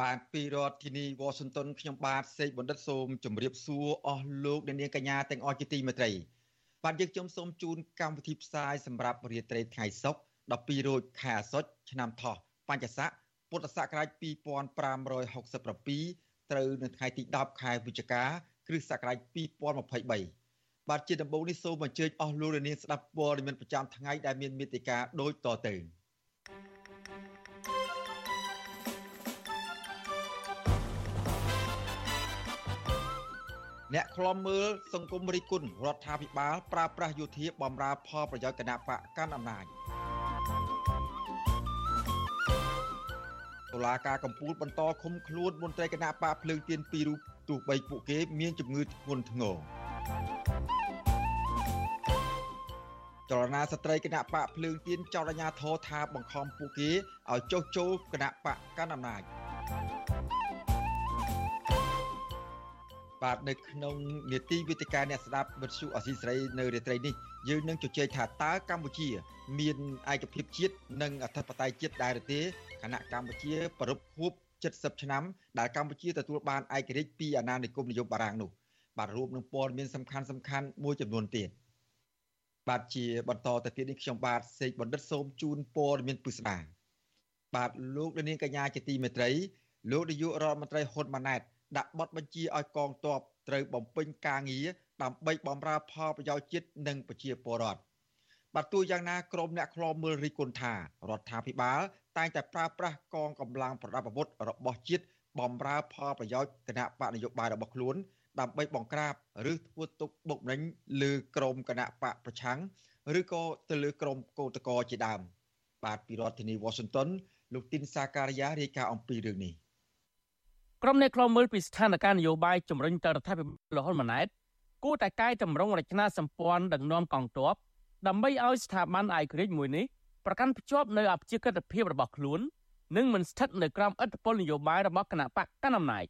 បាទពីរដ្ឋធានី Washington ខ្ញុំបាទសេកបណ្ឌិតសូមជម្រាបសួរអស់លោកអ្នកនាងកញ្ញាទាំងអស់ជាទីមេត្រីបាទយើងខ្ញុំសូមជូនកម្មវិធីផ្សាយសម្រាប់រាត្រីថ្ងៃសុក្រ12រោចខែអាសត់ឆ្នាំថោះបញ្ញស័កពុទ្ធសករាជ2567ត្រូវនៅថ្ងៃទី10ខែវិច្ឆិកា គ្រិស្តសករាជ2023បាទជាដំបូងនេះសូមអញ្ជើញអស់លោកនាងស្ដាប់ព័ត៌មានប្រចាំថ្ងៃដែលមានមេតិការដូចតទៅ អ្នកខ្លំមើលសង្គមរិះគន់រដ្ឋាភិបាលប្រើប្រាស់យោធាបំរើផលប្រយោជន៍គណៈបកកាន់អំណាចតុលាការកំពូលបន្តឃុំខ្លួនមន្ត្រីគណៈបកភ្លើងទៀនពីររូបទោះបីពួកគេមានជំងឺធ្ងន់ធ្ងរចលនាស្ត្រីគណៈបកភ្លើងទៀនចោទអាញាធរថាបង្ខំពួកគេឲ្យចុះចូលគណៈបកកាន់អំណាច បាទនៅក្នុងនេតិវិទ្យាអ្នកស្ដាប់វិទ្យុអសីស្រីនៅរាត្រីនេះយើងនឹងជជែកថាតើកម្ពុជា មានឯកភាពជាតិនិងអធិបតេយ្យជាតិដែរឬទេគណៈកម្ពុជាប្រពខួប70ឆ្នាំដែលកម្ពុជាទទួលបានឯករាជ្យពីអាណានិគមនិយមបារាំងនោះបាទរួមនឹងព័ត៌មានសំខាន់សំខាន់មួយចំនួនទៀតបាទជាបន្តទៅទៀតនេះខ្ញុំបាទសេកបណ្ឌិតសូមជូនព័ត៌មានពិស្ដាបាទលោកនាងកញ្ញាជាទីមេត្រីលោកនាយករដ្ឋមន្ត្រីហ៊ុនម៉ាណែត ដាក់បទបញ្ជាឲ្យកងទ័ពត្រូវបំពេញការងារដើម្បីបម្រើផលប្រយោជន៍ជាតិនិងប្រជាពលរដ្ឋបាទទោះយ៉ាងណាក្រមអ្នកខ្លោមមើលរិះគន់ថារដ្ឋាភិបាលតែងតែប្រើប្រាស់កងកម្លាំងប្រដាប់អាវុធរបស់ជាតិបំរើផលប្រយោជន៍គណៈបកនយោបាយរបស់ខ្លួន ដើម្បីបង្ក្រាបឬធ្វើទុកបុកម្នេញលើក្រមគណៈបកប្រឆាំងឬក៏ទៅលើក្រមកោតកោជាដើមបាទពីរដ្ឋធានី Washington លោកទីនសាការីយ៉ារាយការណ៍អំពីរឿងនេះ ក្រុមអ្នកខ្លោមើលពីស្ថានភាពនយោបាយជំរុញទៅរដ្ឋាភិបាលលហ៊ុនម៉ាណែតគួរតែកែតម្រង់រចនាសម្ព័ន្ធដឹកនាំកងទ័ពដើម្បីឲ្យស្ថាប័នឯករាជ្យមួយនេះប្រកាន់ភ្ជាប់នៅអព្យាក្រឹតភាពរបស់ខ្លួននិងមិនស្ថិតនៅក្រោមឥទ្ធិពលនយោបាយរបស់គណៈបកកណ្ដាលអំណាច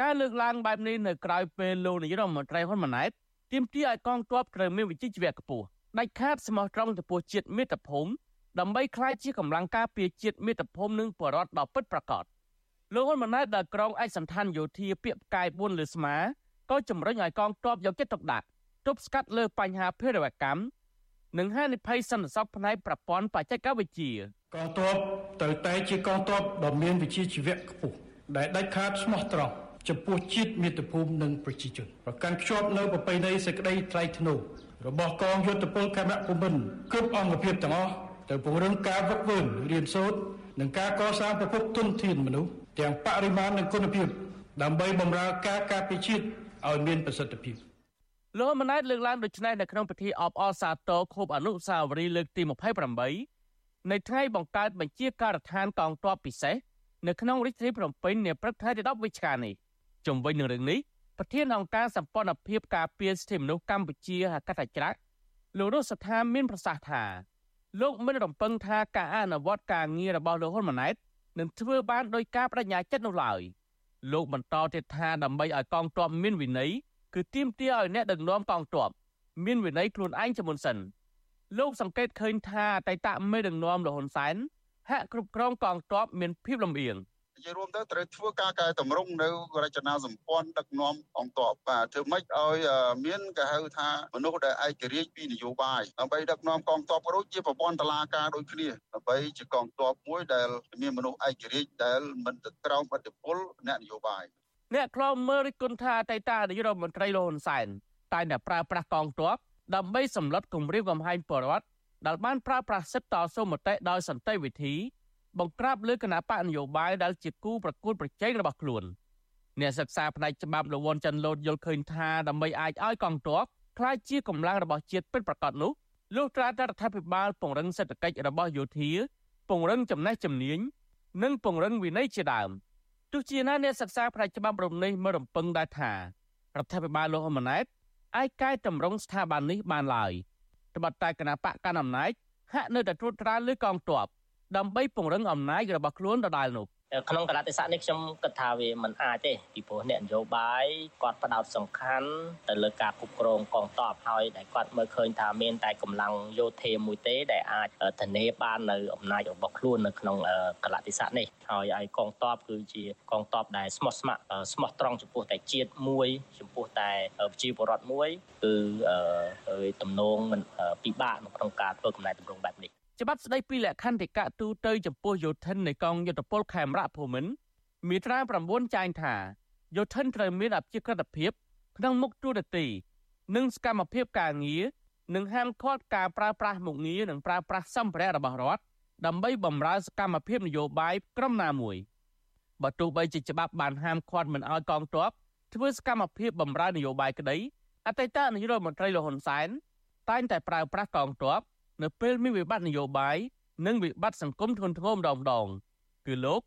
ការលើកឡើងបែបនេះនៅក្រៅពេលលោកនាយរដ្ឋមន្ត្រីហ៊ុនម៉ាណែតទាមទារឲ្យកងទ័ពត្រូវមានវិជ្ជាជីវៈខ្ពស់ដាច់ខាតស្មោះត្រង់ចំពោះជាតិមាតុភូមិដើម្បីក្លាយជាកម្លាំងការពារជាតិមាតុភូមិនិងបរតដ៏ពិតប្រាកដ លោកហ៊ុនម៉ាណែតដែលក្រុងឯកសណ្ឋានយោធាពាក្យផ្កាយ4លើស្មាក៏ជំរុញឲ្យកងទ័ពយកចិត្តទុកដាក់ទប់ស្កាត់លើបញ្ហាភេរវកម្មនិងហានិភ័យសន្តិសុខផ្នែកប្រព័ន្ធបច្ចេកវិទ្យាកងទ័ពត្រូវតែជាកងទ័ពដ៏មានវិជ្ជាជីវៈខ្ពស់ដែលដាច់ខាតស្មោះត្រង់ចំពោះជាតិមាតុភូមិនិងប្រជាជនប្រកាន់ខ្ជាប់នៅប្រពៃណីសេចក្តីថ្លៃថ្នូររបស់កងយុទ្ធពលខេមរភូមិន្ទគ្រប់អង្គភាពទាំងអស់ទៅពង្រឹងការវឹកវើរៀនសូត្រនិងការកសាងប្រភពទុនធានមនុស្ស ទាំងបរិមាណនិងគុណភាព ដើម្បីបម្រើការការពារជាតិឲ្យមានប្រសិទ្ធភាពលោកម៉ាណែតលើកឡើងដូចនេះនៅក្នុងពិធីអបអរសាទរខូបអនុស្សាវរីយ៍លើកទី28នៃថ្ងៃបង្កើតបញ្ជាការដ្ឋានកងទ័ពពិសេសនៅក្នុងរាជធានីភ្នំពេញនាព្រឹកថ្ងៃទី10វិច្ឆិកានេះជំវិញនឹងរឿងនេះប្រធានអង្គការសម្ព័ន្ធភាពការពារសិទ្ធិមនុស្សកម្ពុជាហកតច្រាក់លោករស់សថាមានប្រសាសន៍ថាលោកមិនរំពឹងថាការអនុវត្តការងាររបស់លោកហ៊ុនម៉ាណែត នឹងធ្វើបានដោយការបដិញ្ញាចិត្តនោះឡើយលោកបន្តទៀតថាដើម្បីឲ្យកងទ័ពមានវិន័យគឺទាមទារឲ្យអ្នកដឹកនាំកងទ័ពមានវិន័យខ្លួនឯងជាមុនសិនលោកសង្កេតឃើញថាអតីតមេដឹកនាំលហ៊ុនសែនហាក់គ្រប់គ្រងកងទ័ពមានភាពលំអៀង និយាយរួមទៅត្រូវធ្វើការកែតម្រង់នៅរចនាសម្ព័ន្ធដឹកនាំអង្គតបបាទធ្វើម៉េចឲ្យមានគេហៅថាមនុស្សដែលឯករាជ្យពីនយោបាយដើម្បីដឹកនាំកងទ័ពក៏ដូចជាប្រព័ន្ធតឡាការដូចគ្នាដើម្បីជាកងទ័ពមួយដែលមានមនុស្សឯករាជ្យដែលមិនទៅក្រោមឥទ្ធិពលអ្នកនយោបាយអ្នកខ្លមមើលរិទ្ធគុណថាអតីតនាយករដ្ឋមន្ត្រីលហ៊ុនសែនតែតែប្រើប្រាស់កងទ័ពដើម្បីសម្លុតគម្រាមកំហែងបរដ្ឋដែលបានប្រើប្រាស់សិទ្ធិតស៊ូមតិដោយសន្តិវិធី បង្ក្រាបលើគណៈបកនយោបាយដែលជាគូប្រកួតប្រជែងរបស់ខ្លួនអ្នកសិក្សាផ្នែកច្បាប់លវនច័ន្ទលូតយល់ឃើញថាដើម្បីអាចឲ្យកងទ័ពក្លាយជាកម្លាំងរបស់ជាតិពិតប្រាកដនោះលុះត្រាតែរដ្ឋាភិបាលពង្រឹងសេដ្ឋកិច្ចរបស់យោធាពង្រឹងចំណេះជំនាញនិងពង្រឹងវិន័យជាដើមទោះជាណាអ្នកសិក្សាផ្នែកច្បាប់រំនេះមិនរំពឹងដែរថារដ្ឋាភិបាលលោកហ៊ុនម៉ាណែតអាចកែតម្រង់ស្ថាប័ននេះបានឡើយត្បិតតែគណៈបកកណ្ដាលអំណាចហាក់នៅតែត្រួតត្រាលើកងទ័ព ដើម្បីពង្រឹងអំណាចរបស់ខ្លួនដដែលនោះក្នុងកលតិស័កនេះខ្ញុំគិតថាវាមិនអាចទេពីព្រោះអ្នកនយោបាយគាត់ផ្ដោតសំខាន់ទៅលើការគ្រប់គ្រងកងទ័ពហើយដែលគាត់មើលឃើញថាមានតែកម្លាំងយោធាមួយទេដែលអាចធានាបាននៅអំណាចរបស់ខ្លួននៅក្នុងកលតិស័កនេះហើយឲ្យកងទ័ពគឺជាកងទ័ពដែលស្មោះស្ម័គ្រស្មោះត្រង់ចំពោះតែជាតិមួយចំពោះតែប្រជាពលរដ្ឋមួយគឺទំនងមិនពិបាកក្នុងការធ្វើកំណែតម្រង់បែបនេះ ច្បាប់ស្តីពីលក្ខន្តិកៈទូទៅចំពោះយោធិននៃកងយុទ្ធពលខេមរៈភូមិន្ទមាត្រា9ចែងថាយោធិនត្រូវមានអព្យាក្រឹតភាពក្នុងមុខទូរទី និងសកម្មភាពការងារនិងហាមឃាត់ការប្រើប្រាស់មុខងារនិងប្រើប្រាស់សម្ភារៈរបស់រដ្ឋដើម្បីបម្រើសកម្មភាពនយោបាយក្រុមណាមួយបើទោះបីជាច្បាប់បានហាមឃាត់មិនឲ្យកងទ័ពធ្វើសកម្មភាពបម្រើនយោបាយក្តីអតីតនាយករដ្ឋមន្ត្រីលហ៊ុនសែនតែងតែប្រើប្រាស់កងទ័ព នៅពេលមានវិបត្តិនយោបាយនិងវិបត្តិសង្គមធ្ងន់ធ្ងរម្ដងម្ដងគឺលោក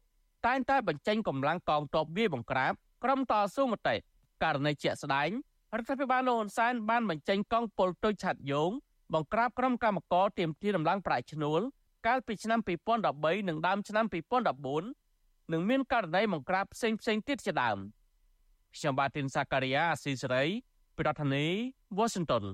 តែងតែបញ្ចេញកម្លាំងកងទ័ពវាយបង្ក្រាបក្រុមតស៊ូមតិករណីជាក់ស្ដែងរដ្ឋាភិបាលលោកហ៊ុនសែនបានបញ្ចេញកងពលទុយឆាត់យងបង្ក្រាបក្រុមកម្មករទាមទារដំឡើងប្រាក់ឈ្នួលកាលពីឆ្នាំ2013និងដើមឆ្នាំ2014និងមានករណីបង្ក្រាបផ្សេងផ្សេងទៀតជាដើមខ្ញុំបាទទីនសាការីយ៉ាអស៊ីសេរីប្រធានាធិបតី Washington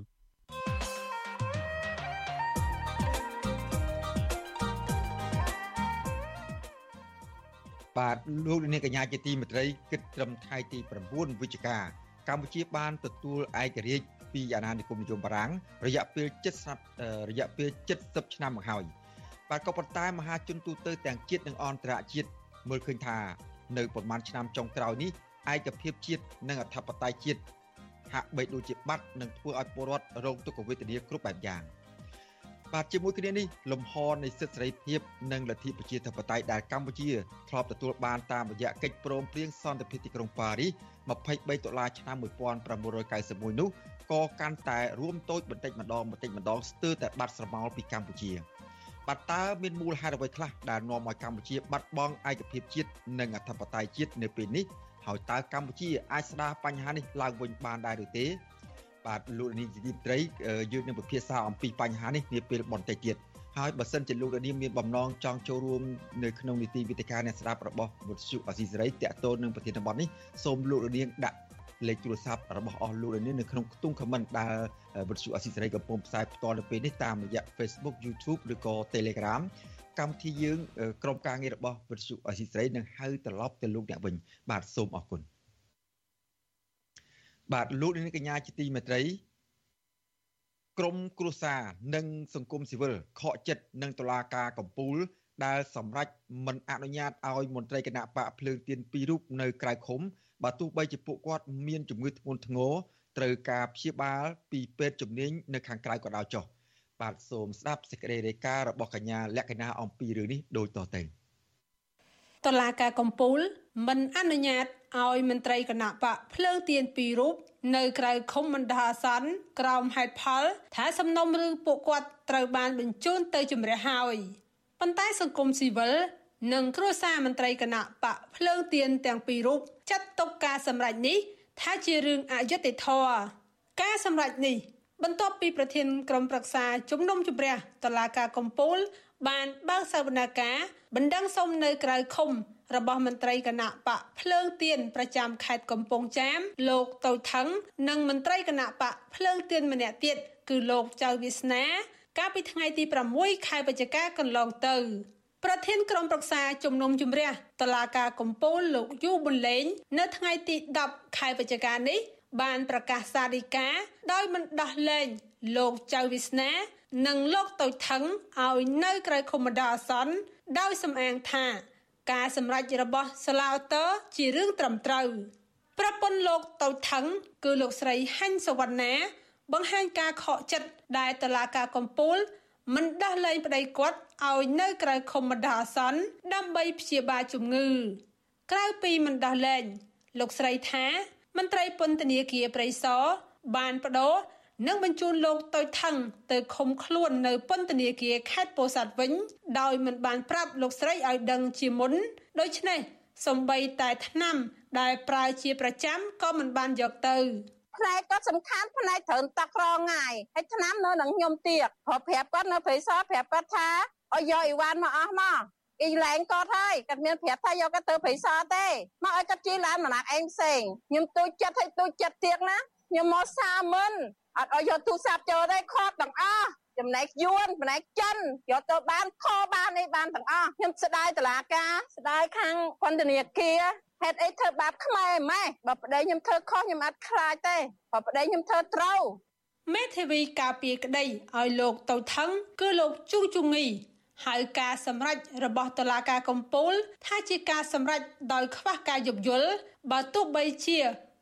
បាទលោកនាងកញ្ញាជាទីមេត្រីគិតត្រឹមថ្ងៃទី9វិច្ឆិកាកម្ពុជាបានទទួលឯករាជ្យពីអាណានិគមនិយមបារាំងរយៈពេល70រយៈពេល70ឆ្នាំមកហើយបាទក៏ប៉ុន្តែមហាជនទូទៅទាំងជាតិនិងអន្តរជាតិមើលឃើញថា នៅប្រមាណឆ្នាំចុងក្រោយនេះឯកភាពជាតិនិងអធិបតេយ្យជាតិហាក់បីដូចជាបាត់និងធ្វើឲ្យពលរដ្ឋរងទុក្ខវេទនាគ្រប់បែបយ៉ាង។ បាទជាមួយគ្នានេះលំហនៃសិទ្ធិសេរីភាពនិងលទ្ធិប្រជាធិបតេយ្យដែលកម្ពុជាធ្លាប់ទទួលបានតាមរយៈកិច្ចព្រមព្រៀងសន្តិភាពទីក្រុងប៉ារីស23ដុល្លារឆ្នាំ1991នោះក៏កាន់តែរួមតូចបន្តិចម្ដងបន្តិចម្ដងស្ទើរតែបាត់ស្រមោលពីកម្ពុជាបាទតើមានមូលហេតុអ្វីខ្លះដែលនាំឲ្យកម្ពុជាបាត់បង់ឯកភាពជាតិនិងអធិបតេយ្យជាតិនៅពេលនេះហើយតើកម្ពុជាអាចស្ដារបញ្ហានេះឡើងវិញបានដែរឬទេ បាទលោកនាងជាទីត្រីយើងនឹងពិភាក្សាអំពីបញ្ហានេះនាពេលបន្តិចទៀតហើយបើសិនជាលោកនាងមានបំណងចង់ចូលរួមនៅក្នុងនីតិវិទ្យាអ្នកស្ដាប់របស់វិទ្យុអសីសេរីតាក់ទងនឹងប្រធានបទនេះសូមលោកនាងដាក់លេខទូរស័ព្ទរបស់អស់លោកនាងនៅក្នុងខ្ទង់ comment ដែលវិទ្យុអសីសេរីកំពុងផ្សាយផ្ទាល់នៅពេលនេះតាមរយៈ Facebook YouTube ឬក៏ Telegram កម្មវិធីយើងក្រុមការងាររបស់វិទ្យុអសីសេរីនឹងហៅត្រឡប់ទៅលោកអ្នកវិញបាទសូមអរគុណ បាទលោកនាងកញ្ញាជាទីមេត្រីក្រមគ្រួសារនិងសង្គមស៊ីវិលខកចិត្តនឹងតុលាការកំពូល ដែលសម្រេចមិនអនុញ្ញាតឲ្យមន្ត្រីគណៈបកភ្លើងទៀនពីររូបនៅក្រៅឃុំបើទោះបីជាពួកគាត់មានជំងឺធ្ងន់ធ្ងរត្រូវការព្យាបាលពីពេទ្យជំនាញនៅខាងក្រៅក៏ដោយចុះបាទសូមស្ដាប់សេចក្តីរាយការណ៍របស់កញ្ញាលក្ខណៈអំពីរឿងនេះដូចតទៅ តឡាការកំពូល មិនអនុញ្ញាតឲ្យមន្ត្រីគណៈបកភ្លើងទៀនពីររូបនៅក្រៅឃុំមណ្ឌលអាសន្នក្រោមហេតុផលថាសំណុំរឿងពួកគាត់ត្រូវបានបញ្ជូនទៅជំរះហើយប៉ុន្តែសង្គមស៊ីវិលនិងគ្រួសារមន្ត្រីគណៈបកភ្លើងទៀនទាំងពីររូបចាត់ទុកការសម្រេចនេះ ថាជារឿងអយុត្តិធម៌ការសម្រេចនេះ បន្ទាប់ពីប្រធានក្រុមប្រឹក្សាជំនុំជម្រះតឡាការកំពូល បានបើកសវនកម្មបណ្ដឹងសុំនៅក្រៅឃុំរបស់មន្ត្រីគណៈបកភ្លើងទៀនប្រចាំខេត្តកំពង់ចាម លោកតូចថងនិងមន្ត្រីគណៈបកភ្លើងទៀនម្នាក់ទៀតគឺលោកចៅវាសនា កាលពីថ្ងៃទី6ខែវិច្ឆិកាកន្លងទៅប្រធានក្រុមប្រឹក្សាជំនុំជម្រះតឡាការកំពូលលោកយូប៊ុនលេង នៅថ្ងៃទី10ខែវិច្ឆិកានេះបានប្រកាសសារិកាដោយមិនដោះលែងលោកចៅវាសនា និងលោកតូចថងឲ្យនៅក្រៅខុំបណ្ដោះអាសន្នដោយសំអាងថាការសម្រេចរបស់សាឡាវតើជារឿងត្រឹមត្រូវប្រពន្ធលោកតូចថងគឺលោកស្រីហាញ់សវណ្ណា បង្ហាញការខកចិត្តដែលតឡាការកំពូលមិនដោះលែងប្តីគាត់ឲ្យនៅក្រៅខុំបណ្ដោះអាសន្នដើម្បីព្យាបាលជំងឺ ក្រៅពីមិនដោះលែងលោកស្រីថាមន្ត្រីពន្ធនាគារព្រៃសរបានបដូរ និងបញ្ជូនលោកតូចថងទៅឃុំខ្លួននៅពន្ធនាគារខេត្តពោធិ៍សាត់វិញ ដោយមិនបានប្រាប់លោកស្រីឲ្យដឹងជាមុនដូច្នេះសំបីតែថ្នាំ ដែលប្រើជាប្រចាំក៏មិនបានយកទៅផ្នែកគាត់សំខាន់ផ្នែកត្រូវតក្រងាយហើយឆ្នាំនៅនឹងខ្ញុំទៀតព្រោះប្រាប់គាត់នៅព្រៃសរប្រាប់គាត់ថាឲ្យយកអីវ៉ាន់មកអស់មកអ៊ីឡែងគាត់ហើយគាត់មានប្រាប់ថាយកគាត់ទៅព្រៃសរទេមកឲ្យគាត់ជិះឡានម្នាក់ឯងផ្សេងខ្ញុំទូចចិត្តឲ្យទូចចិត្តទៀតណាខ្ញុំមកសាមិន អត់ឲ្យយកទូរស័ព្ទចូលទេខត់ទាំងអស់ចំណែកយួនចំណែកចិនយកទៅបានខបាននេះបានទាំងអស់ខ្ញុំស្ដាយតឡាការស្ដាយខាងពន្ធនាគារហេតុអីធ្វើបាបខ្មែរម៉េះបើប្តីខ្ញុំធ្វើខុសខ្ញុំអត់ខ្លាចទេបើប្តីខ្ញុំធ្វើត្រូវមេធាវីការពារក្តីឲ្យលោកទៅថងគឺលោកជូជូងីហើយការសម្រេចរបស់តុលាការកំពូល ថាជាការសម្រេចដោយខ្វះការយោគយល់បើទោះបីជា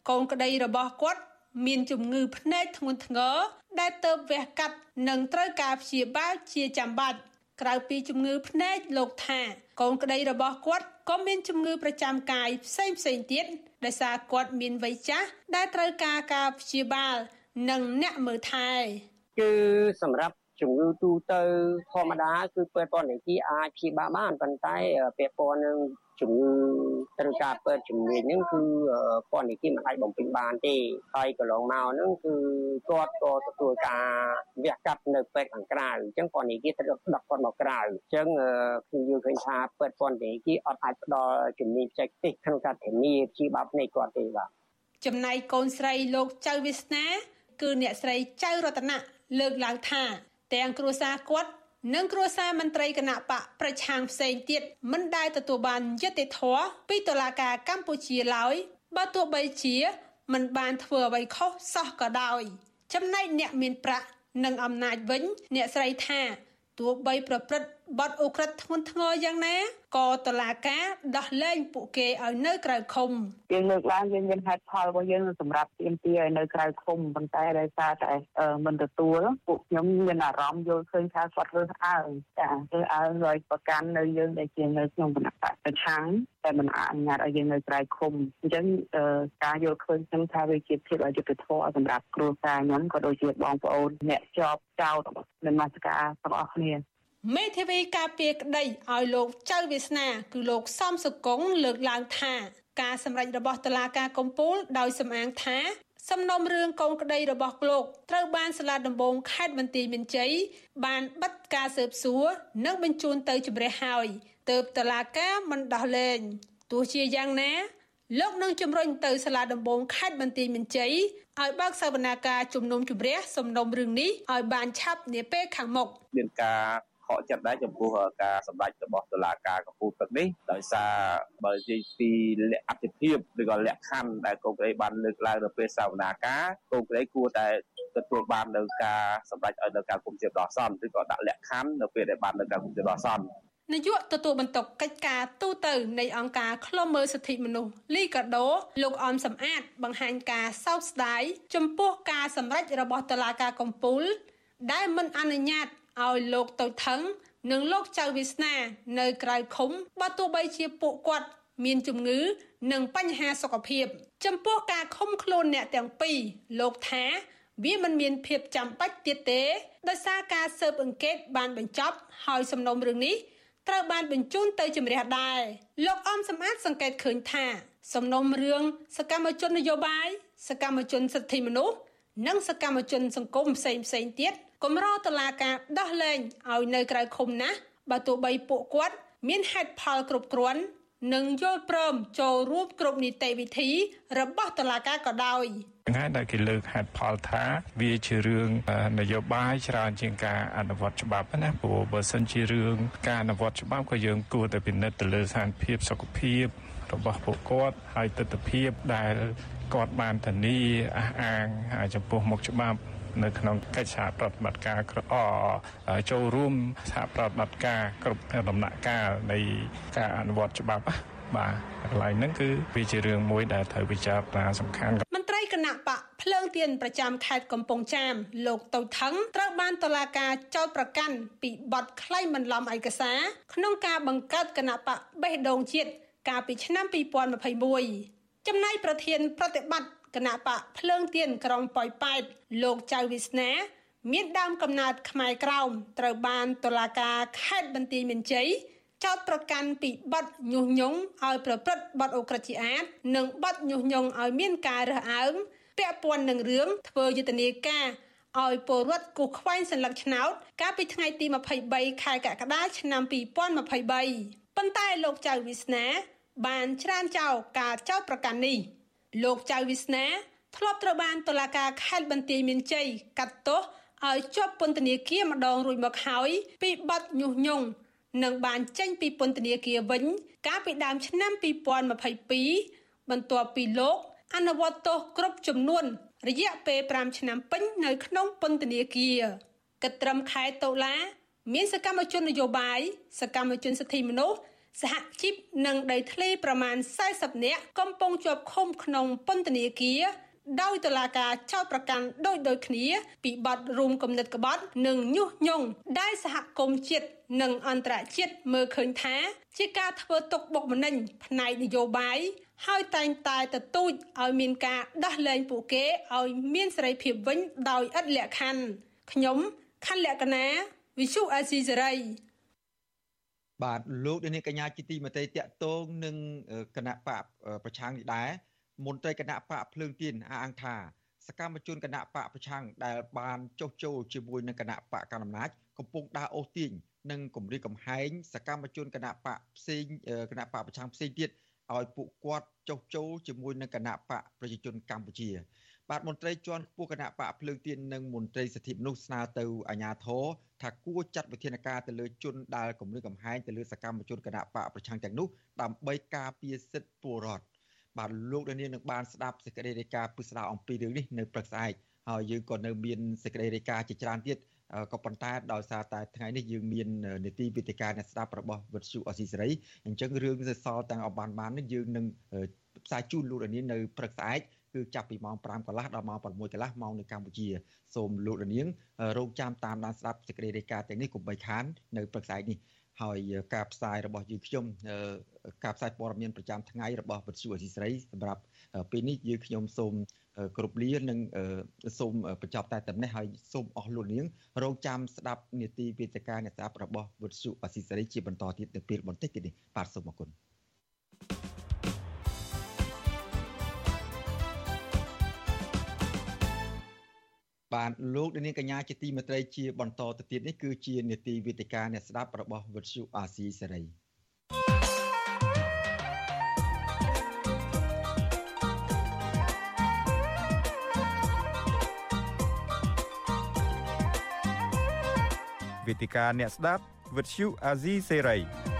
កូនក្តីរបស់គាត់ មានជំងឺភ្នែកធ្ងន់ធ្ងរដែលទៅវះកាត់និងត្រូវការព្យាបាលជាចាំបាច់ក្រៅពីជំងឺភ្នែកលោកថា កូនក្តីរបស់គាត់ក៏មានជំងឺប្រចាំកាយផ្សេងផ្សេងទៀតដោយសារគាត់មានវ័យចាស់ដែលត្រូវការការព្យាបាល និងអ្នកមើលថែគឺសម្រាប់ ជំងឺទូទៅធម្មតាគឺពេទ្យពន្ធនាគារអាចព្យាបាលបានប៉ុន្តែពាក់ព័ន្ធនឹងជំងឺត្រូវការពេទ្យជំនាញហ្នឹងគឺពន្ធនាគារមិនអាចបំពេញបានទេហើយកន្លងមកហ្នឹងគឺគាត់ក៏ទទួលការវះកាត់នៅពេទ្យខាងក្រៅអញ្ចឹងពន្ធនាគារត្រូវដឹកគាត់មកក្រៅអញ្ចឹងខ្ញុំយល់ឃើញថាពេទ្យពន្ធនាគារអត់អាចផ្ដល់ជំនាញបច្ចេកទេសក្នុងការធានាព្យាបាលភ្នែកគាត់ទេបាទចំណែកកូនស្រីលោកចៅវាសនា គឺអ្នកស្រីចៅរតនៈលើកឡើងថា ទាំងគ្រួសារគាត់និងគ្រួសារមន្ត្រីគណៈបកប្រឆាំងផ្សេងទៀតមិនដែលទទួលបានយុត្តិធម៌ពីតុលាការកម្ពុជាឡើយបើទោះបីជាមិនបានធ្វើអ្វីខុសសោះក៏ដោយ ចំណែកអ្នកមានប្រាក់និងអំណាចវិញ អ្នកស្រីថាទោះបីប្រព្រឹត្ត បទអូក្រិដ្ឋធ្ងន់ធ្ងរយ៉ាងណាក៏តឡាការដោះលែងពួកគេឲ្យនៅក្រៅឃុំយើងលើកឡើងយើងមានហេតុផលរបស់យើងសម្រាប់ទាមទារឲ្យនៅក្រៅឃុំប៉ុន្តែដោយសារតែមិនទទួលពួកខ្ញុំមានអារម្មណ៍យល់ឃើញថាគាត់រើសអើងចារើសអើងឲ្យប្រកាន់នៅយើងដែលជានៅក្នុងគណៈបកប្រឆាំងតែមិនអនុញ្ញាតឲ្យយើងនៅក្រៅឃុំអញ្ចឹងការយល់ឃើញខ្ញុំថាវាជាភាពអយុត្តិធម៌សម្រាប់គ្រួសារខ្ញុំក៏ដូចជាបងប្អូនអ្នកជាប់ចោតនមស្ការទាំងអស់គ្នា មេធាវីការពារក្តីឲ្យលោកចៅវាសនា គឺលោកសំសុគង្គលើកឡើងថា ការសម្រេចរបស់តុលាការកំពូលដោយសំអាងថាសំណុំរឿងកូនក្តីរបស់លោកត្រូវបានសាលាដំបងខេត្តបន្ទាយមានជ័យបានបិទការស៊ើបសួរនិងបញ្ជូនទៅជំរះហើយទើបតុលាការមិនដោះលែងទោះជាយ៉ាងណា លោកនឹងជំរុញទៅសាលាដំបងខេត្តបន្ទាយមានជ័យឲ្យបើកសវនាការជំនុំជម្រះសំណុំរឿងនេះឲ្យបានឆាប់នាពេលខាងមុខមានការ ខកចិត្តដែរចំពោះការសម្ដែងរបស់តុលាការកំពូលទឹកនេះដោយសារបើនិយាយពីលក្ខអតិភិបឬក៏លក្ខខណ្ឌដែលកូនក្រីបានលើកឡើងនៅពេលសវនាការកូនក្រីគួរតែទទួលបាននៅការសម្ដែងឲ្យនៅការគុំជាដោះសន្នឬក៏ដាក់លក្ខខណ្ឌនៅពេលដែលបាននៅការគុំជាដោះសន្ននាយកទទួលបន្ទុកកិច្ចការទូតទៅនៃអង្គការឃ្លាំមើលសិទ្ធិមនុស្សលីកាដូលោកអមសំអាត បង្ហាញការសោកស្ដាយចំពោះការសម្រេចរបស់តុលាការកំពូលដែលមិនអនុញ្ញាត ឲ្យលោកទៅថឹងនិងលោកចៅវាសនា នៅក្រៅឃុំបើទោះបីជាពួកគាត់មានជំងឺ និងបញ្ហាសុខភាព ចំពោះការឃុំខ្លួនអ្នកទាំងពីរលោកថាវាមិនមានភាពចាំបាច់ទៀតទេដោយសារការស៊ើបអង្កេតបានបញ្ចប់ហើយសំណុំរឿងនេះត្រូវបានបញ្ជូនទៅជំរះដែរលោកអមសំអាតសង្កេតឃើញថា សំណុំរឿងសកម្មជននយោបាយសកម្មជនសិទ្ធិមនុស្សនិងសកម្មជនសង្គមផ្សេងផ្សេងទៀត គម្រោងតឡាការដោះលែងឲ្យនៅក្រៅឃុំណាស់បើទោះបីពួកគាត់មានហេតុផលគ្រប់គ្រាន់និងយល់ព្រមចូលរួមគ្រប់នីតិវិធីរបស់តឡាការក៏ដោយថ្ងៃដែលគេលើកហេតុផលថាវាជារឿងនយោបាយច្រើនជាងការអនុវត្តច្បាប់ណាព្រោះបើសិនជារឿងការអនុវត្តច្បាប់ក៏យើងគួរតែពិនិត្យទៅលើស្ថានភាពសុខភាពរបស់ពួកគាត់ហើយទស្សនវិជ្ជាដែលគាត់បានធានាអះអាងចំពោះមុខច្បាប់ នៅក្នុងកិច្ចសហប្រតិបត្តិការអចូលរួមសហប្រតិបត្តិការគ្រប់ដំណាក់កាលនៃការអនុវត្តច្បាប់បាទកន្លែងហ្នឹងគឺវាជារឿងមួយដែលត្រូវពិចារណាសំខាន់មន្ត្រីគណៈបកភ្លើងទៀនប្រចាំខេត្តកំពង់ចាមលោកតូថងត្រូវបានតុលាការចោទប្រកាន់ពីបទក្លែងបន្លំឯកសារក្នុងការបង្កើតគណៈបកបេះដូងជាតិកាលពីឆ្នាំ2021ចំណែកប្រធានប្រតិបត្តិ គណៈបកភ្លើងទៀនក្រុងប៉ោយប៉ែតលោកចៅវិស្នាមានដើមកំណើតខ្មែរក្រោមត្រូវបានតុលាការខេត្តបន្ទាយមានជ័យ ចោទប្រកាន់ពីបទញុះញង់ឲ្យប្រព្រឹត្តបទអូក្រិដ្ឋជាអាតនិងបទញុះញង់ឲ្យមានការរើសអើងពាក់ព័ន្ធនឹងរឿងធ្វើយុទ្ធនាការឲ្យពលរដ្ឋគូសខ្វែងសัญลักษณ์ឆ្នោតកាលពីថ្ងៃទី23ខែកក្កដាឆ្នាំ2023ប៉ុន្តែលោកចៅវិស្នាបានច្រានចោលការចោទប្រកាន់នេះ លោកចៅវិស្នាធ្លាប់ត្រូវបានតុលាការខេត្តបន្ទាយមានជ័យកាត់ទោសឲ្យជាប់ពន្ធនាគារម្ដងរួចមកហើយពីបទញុះញង់និងបានចេញពីពន្ធនាគារវិញ កាលពីដើមឆ្នាំ2022បន្ទាប់ពីលោកអនុវត្តទោសគ្រប់ចំនួន រយៈពេល5ឆ្នាំពេញនៅក្នុងពន្ធនាគារកត្រឹមខែតុលា មានសកម្មជននយោបាយសកម្មជនសិទ្ធិមនុស្ស សហជីពនិងដីធ្លីប្រមាណ40នាក់កំពុងជាប់ឃុំក្នុងពន្ធនាគារដោយតុលាការចោទប្រកាន់ដូចដូចគ្នាពីបទរួមគំនិតក្បត់ និងញុះញង់ដែលសហគមន៍ជាតិនិងអន្តរជាតិមើលឃើញថា ជាការធ្វើទុកបុកម្នេញផ្នែកនយោបាយហើយតែងតែទទូចឲ្យមានការដោះលែងពួកគេឲ្យមានសេរីភាពវិញដោយឥតលក្ខខណ្ឌខ្ញុំខណ្ឌលក្ខណាវិសុអាស៊ីសេរី បាទលោកនាងកញ្ញាជាទីមេត្រីតកតងនឹងគណៈបកប្រឆាំងនេះដែរមន្ត្រីគណៈបកភ្លើងទៀនអះអាងថាសកម្មជនគណៈបកប្រឆាំងដែលបានចុះចូលជាមួយនឹងគណៈបកកណ្ដាលអំណាចកំពុងដើរអូសទាញនិងគម្រាមកំហែងសកម្មជនគណៈបកផ្សេងគណៈបកប្រឆាំងផ្សេងទៀតឲ្យពួកគាត់ចុះចូលជាមួយនឹងគណៈបកប្រជាជនកម្ពុជា បាទមន្ត្រីជាន់ខ្ពស់គណៈបកភ្លើងទៀននិងមន្ត្រីសិទ្ធិមនុស្សស្នើទៅអាជ្ញាធរថាគួរចាត់វិធានការទៅលើជនដែលគម្រាមកំហែងទៅលើសកម្មជនគណៈបកប្រឆាំងទាំងនោះដើម្បីការពារសិទ្ធិពលរដ្ឋបាទលោកដានៀងនឹងបានស្ដាប់សេចក្តីរាយការណ៍ពិស្ដារអំពីរឿងនេះនៅព្រឹកស្អែកហើយយើងក៏នៅមានសេចក្តីរាយការណ៍ជាច្រើនទៀតក៏ប៉ុន្តែដោយសារតែថ្ងៃនេះយើងមាននីតិវិទ្យាអ្នកស្ដាប់របស់វិទ្យុអស៊ីសេរីអញ្ចឹងរឿងសសល់ទាំងអបានបាននេះយើងនឹងផ្សាយជូនលោកដានៀងនៅព្រឹកស្អែក គឺចាប់ពីម៉ោង5កន្លះដល់ម៉ោង6កន្លះម៉ោងនៅកម្ពុជាសូមលោកដានៀងរងចាំតាមដានស្ដាប់សេចក្តីរាយការណ៍ទាំងនេះកុំបីខាននៅព្រឹកស្អែកនេះហើយការផ្សាយរបស់យើងខ្ញុំការផ្សាយព័ត៌មានប្រចាំថ្ងៃរបស់វិទ្យុអសីស្រីសម្រាប់ពេលនេះយើងខ្ញុំសូមគ្រប់លានិងសូមបញ្ចប់តែតែនេះហើយសូមអស់លោកនាងរងចាំស្ដាប់នីតិវិទ្យាអ្នកស្ដាប់របស់វិទ្យុអសីស្រីជាបន្តទៀតនៅពេលបន្តិចទៀតនេះបាទសូមអរគុណ បាទលោកនាងកញ្ញាជាទីមេត្រីជាបន្តទៅទៀតនេះគឺជានេតិវិទ្យាអ្នកស្ដាប់របស់វិទ្យុអាស៊ីសេរីវេទិកាអ្នកស្ដាប់វិទ្យុអាស៊ីសេរី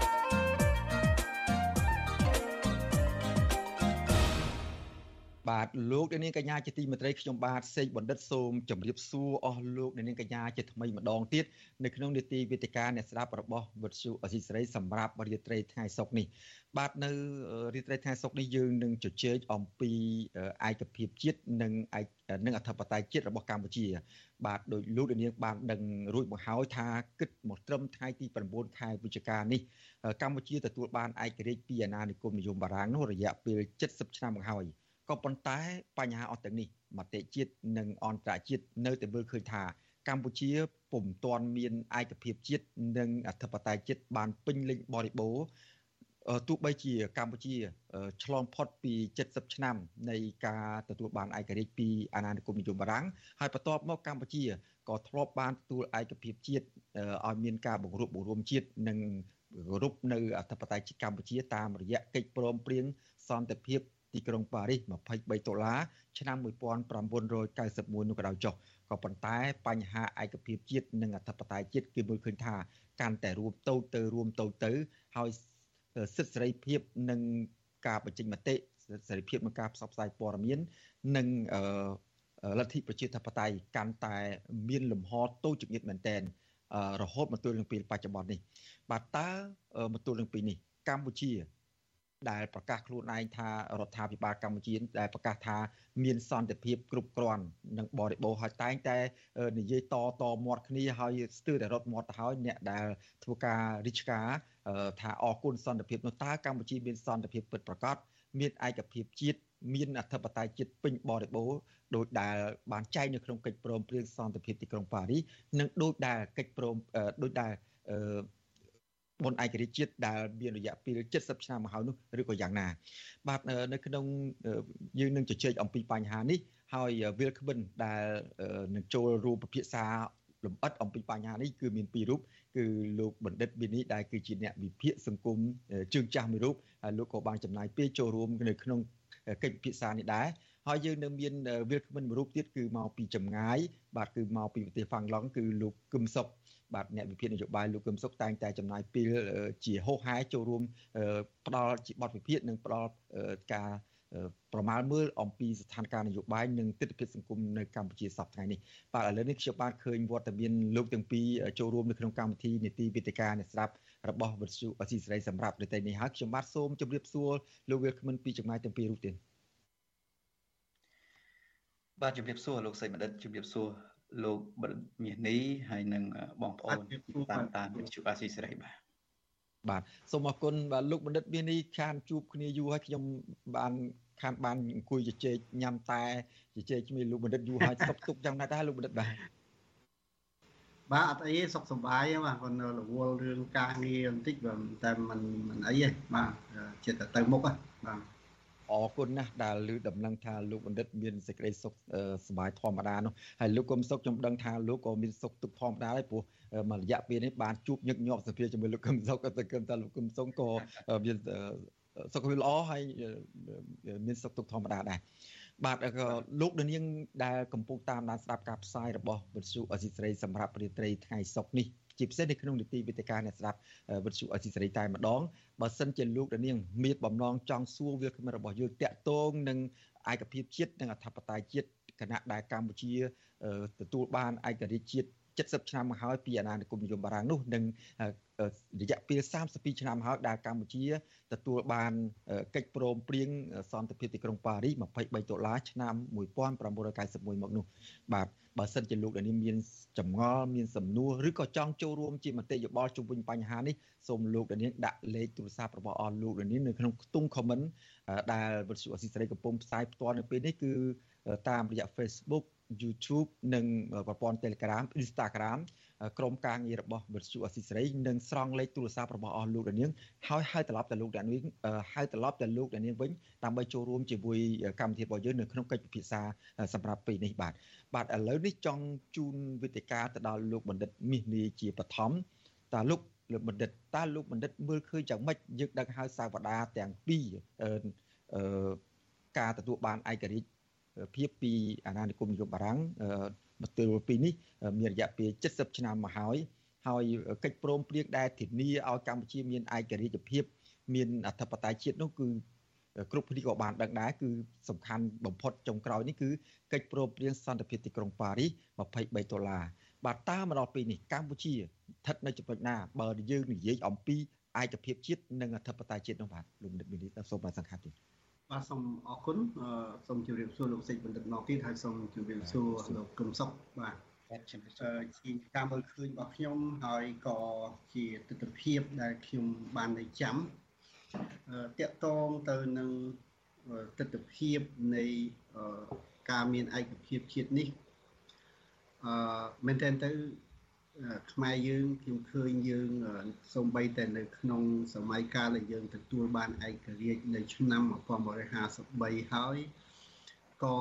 បាទលោកនាងកញ្ញាជាទីមេត្រីខ្ញុំបាទសេកបណ្ឌិតសូមជម្រាបសួរអស់លោកនាងកញ្ញាជាថ្មីម្ដងទៀតនៅក្នុងនេតិវេទិកាអ្នកស្ដាប់របស់វិទ្យុអសីសេរីសម្រាប់រាត្រីថ្ងៃសុក្រនេះបាទនៅរាត្រីថ្ងៃសុក្រនេះយើងនឹងជជែកអំពីឯកភាពជាតិនិងនិងអធិបតេយ្យជាតិរបស់កម្ពុជា បាទដោយលោកនាងបានដឹងរួចមកហើយថាគិតមកត្រឹមថ្ងៃទី9ខែវិច្ឆិកានេះកម្ពុជាទទួលបានឯករាជ្យពីអាណានិគមនិយមបារាំងនោះរយៈពេល70ឆ្នាំមកហើយ ក៏ប៉ុន្តែបញ្ហាអស់ទាំងនេះមតិជាតិនិងអន្តរជាតិនៅតែមើលឃើញថា កម្ពុជាពុំទាន់មានឯកភាពជាតិនិងអធិបតេយ្យជាតិបានពេញលេញបរិបូរណ៍ទោះបីជាកម្ពុជាឆ្លងផុតពី70ឆ្នាំនៃការទទួលបានឯករាជ្យពីអាណានិគមនិយមបារាំងហើយបន្ទាប់មកកម្ពុជាក៏ធ្លាប់បានទទួលឯកភាពជាតិឲ្យមានការបង្រួបបង្រួមជាតិនិងគោរពនៅអធិបតេយ្យជាតិកម្ពុជាតាមរយៈកិច្ចព្រមព្រៀងសន្តិភាព ទីក្រុងប៉ារីស23ដុល្លារឆ្នាំ1991នោះក៏ដោយចុះក៏ប៉ុន្តែបញ្ហាឯកភាពជាតិនិងអធិបតេយ្យជាតិគេមើលឃើញថាកាន់តែរួមតូចទៅរួមតូចទៅហើយសិទ្ធិសេរីភាពនិងការបញ្ចេញមតិសេរីភាពក្នុងការផ្សព្វផ្សាយព័ត៌មាននិងលទ្ធិប្រជាធិបតេយ្យកាន់តែមានលំហតូចចង្អៀតមែនតែនរហូតមកទល់នឹងពេលបច្ចុប្បន្ននេះបាទតើមកទល់នឹងពេលនេះកម្ពុជា ដែលប្រកាសខ្លួនឯងថារដ្ឋាភិបាលកម្ពុជាដែលប្រកាសថាមានសន្តិភាពគ្រប់គ្រាន់និងបរិបូរណ៍ហើយតែងតែនិយាយតតមាត់គ្នាហើយស្ទើរតែរត់មាត់ទៅហើយអ្នកដែលធ្វើការរិះការថាអរគុណសន្តិភាពនោះតើកម្ពុជាមានសន្តិភាពពិតប្រាកដមានឯកភាពជាតិមានអធិបតេយ្យជាតិពេញបរិបូរណ៍ដោយដែលបានចែងនៅក្នុងកិច្ចព្រមព្រៀងសន្តិភាពទីក្រុងប៉ារីសនិងដោយដែលកិច្ចព្រមដោយដែល បុណ្យឯករាជ្យជាតិដែលមានរយៈពេល70ឆ្នាំមកហើយនោះឬក៏យ៉ាងណា បាទនៅក្នុងយើងនឹងជជែកអំពីបញ្ហានេះហើយវិលក្បិនដែលនឹងចូលរួមពិភាក្សាលំអិតអំពីបញ្ហានេះគឺមានពីររូបគឺលោកបណ្ឌិតប៊ីនីដែលគឺជាអ្នកវិភាគសង្គមជើងចាស់មួយរូបហើយលោកក៏បានចំណាយពេលចូលរួមនៅក្នុងកិច្ចពិភាក្សានេះដែរ ហើយយើងនៅមានវិលក្បិនមួយរូបទៀតគឺមកពីចម្ងាយបាទគឺមកពីប្រទេសហ្វាំងឡង់គឺលោកគឹមសុកបាទអ្នកវិភាគនយោបាយលោកកឹមសុខតែងតែចំណាយពេលជាហោហែចូលរួមផ្ដល់ជាបទវិភាគនិងផ្ដល់ការប្រមាលមើលអំពីស្ថានភាពនយោបាយនិងទស្សនវិជ្ជាសង្គមនៅកម្ពុជាសប្តាហ៍នេះបាទឥឡូវនេះខ្ញុំបានឃើញវត្តមានលោកទាំងពីរចូលរួមនៅក្នុងកម្មវិធីនីតិវិទ្យាអ្នកស្ដាប់របស់វិទ្យុអស៊ីសេរីសម្រាប់ប្រទេសនេះហើយខ្ញុំបាទសូមជម្រាបសួរលោកវិលក្មិនពីចម្ងាយទាំងពីររូបទៀត បាទជំរាបសួរលោកសេចបណ្ឌិតជំរាបសួរលោកបណ្ឌិតមាសនេះហើយនឹងបងប្អូនតាមតាមវិទ្យុអាស៊ីសេរីបាទបាទសូមអរគុណបាទលោកបណ្ឌិតមាសនេះខានជួបគ្នាយូរហើយខ្ញុំបានខានបានអង្គុយជជែកញ៉ាំតែជជែកជាមួយលោកបណ្ឌិតយូរហើយសុខទុក្ខយ៉ាងណាដែរលោកបណ្ឌិតបាទបាទអត់អីទេសុខសប្បាយទេបាទគាត់រវល់រឿងការងារបន្តិចបាទតែមិនមិនអីទេបាទចិត្តទៅមុខហ្នឹងបាទ អរគុណណាស់ដែលលើដំណឹងថាលោកបណ្ឌិតមានសេចក្តីសុខសប្បាយធម្មតានោះហើយលោកគុំសុខខ្ញុំដឹងថាលោកក៏មានសុខទុក្ខធម្មតាដែរព្រោះមួយរយៈពេលនេះបានជួបញឹកញាប់សភាជាមួយលោកគុំសុខក៏តែគិតថាលោកគុំសុខក៏មានសុខភាពល្អហើយមានសុខទុក្ខធម្មតាដែរបាទក៏លោកដានាងដែលកំពុងតាមដានស្ដាប់ការផ្សាយរបស់វិទ្យុអសីស្រីសម្រាប់រាត្រីថ្ងៃសុក្រនេះ ជាពិសេសនៅក្នុងនីតិវិទ្យាអ្នកស្ដាប់វិទ្យុអសីសេរីតែម្ដងបើសិនជាលោកដានាងមានបំណងចង់សួរវាគ្មិនរបស់យើងតាក់ទងនឹងឯកភាពជាតិនិងអធិបតេយ្យជាតិគណៈដែលកម្ពុជាទទួលបានឯករាជ្យជាតិ 70ឆ្នាំមកហើយពីអាណានិគមនិយមបារាំងនោះនិងរយៈពេល32ឆ្នាំហើយដែលកម្ពុជាទទួលបានកិច្ចព្រមព្រៀងសន្តិភាពទីក្រុងប៉ារីស23ដុល្លារឆ្នាំ1991មកនោះបាទបើសិនជាលោកដែលនេះមានចម្ងល់មានសំណួរឬក៏ចង់ចូលរួមជាមតិយោបល់ជុំវិញបញ្ហានេះសូមលោកដែលនេះដាក់លេខទូរស័ព្ទរបស់អស់លោកដែលនេះនៅក្នុងខ្ទង់ comment ដែលវិទ្យុអស៊ីសេរីកំពុងផ្សាយផ្ទាល់នៅពេលនេះគឺតាមរយៈ Facebook YouTube និងប្រព័ន្ធ Telegram Instagram ក្រុមការងាររបស់វិទ្យុអស៊ីសេរីនឹងស្រង់លេខទូរស័ព្ទរបស់អស់លោកដានាងហើយហៅត្រឡប់ទៅលោកដានាងហៅត្រឡប់ទៅលោកដានាងវិញដើម្បីចូលរួមជាមួយកម្មវិធីរបស់យើងនៅក្នុងកិច្ចពិភាក្សាសម្រាប់ពេលនេះបាទបាទឥឡូវនេះចង់ជូនវេទិកាទៅដល់លោកបណ្ឌិតមាសនីជាបឋមតើលោកលោកបណ្ឌិតតើលោកបណ្ឌិតមើលឃើញយ៉ាងម៉េចយើងដឹកហៅសាវតាទាំងពីរអឺការទទួលបានឯករាជ្យ ភាពពីអាណានិគមនិយមបារាំងមកទល់ពេលនេះ មានរយៈពេល70ឆ្នាំមកហើយហើយកិច្ចព្រមព្រៀងដែលធានាឲ្យកម្ពុជាមានឯករាជ្យភាព មានអធិបតេយ្យជាតិនោះគឺគ្រប់គ្នាក៏បានដឹងដែរគឺសំខាន់បំផុតចុងក្រោយនេះគឺកិច្ចព្រមព្រៀងសន្តិភាពទីក្រុងប៉ារីស23ដុល្លារបាទតាមមកដល់ពេលនេះកម្ពុជាស្ថិតនៅចំណុចណាបើយើងនិយាយអំពីឯកភាពជាតិនិងអធិបតេយ្យជាតិនោះបាទលោកនិតមីនីសូមបានសង្ខេបទៀត បាទសូមអរគុណសូមជម្រាបសួរលោកសេចបណ្ឌិតម្ដងទៀតហើយសូមជម្រាបសួរលោកកឹមសុខបាទជាការមើលឃើញរបស់ខ្ញុំហើយក៏ជាទស្សនវិជ្ជាដែលខ្ញុំបាននៅចាំតកតងទៅនឹងទស្សនវិជ្ជានៃការមានឯកភាពជាតិនេះអឺមែនតើទៅ ខ្មែរយើងខ្ញុំឃើញយើងសំបីតែនៅក្នុងសម័យកាលដែលយើងទទួលបានឯករាជ្យនៅឆ្នាំ1953ហើយក៏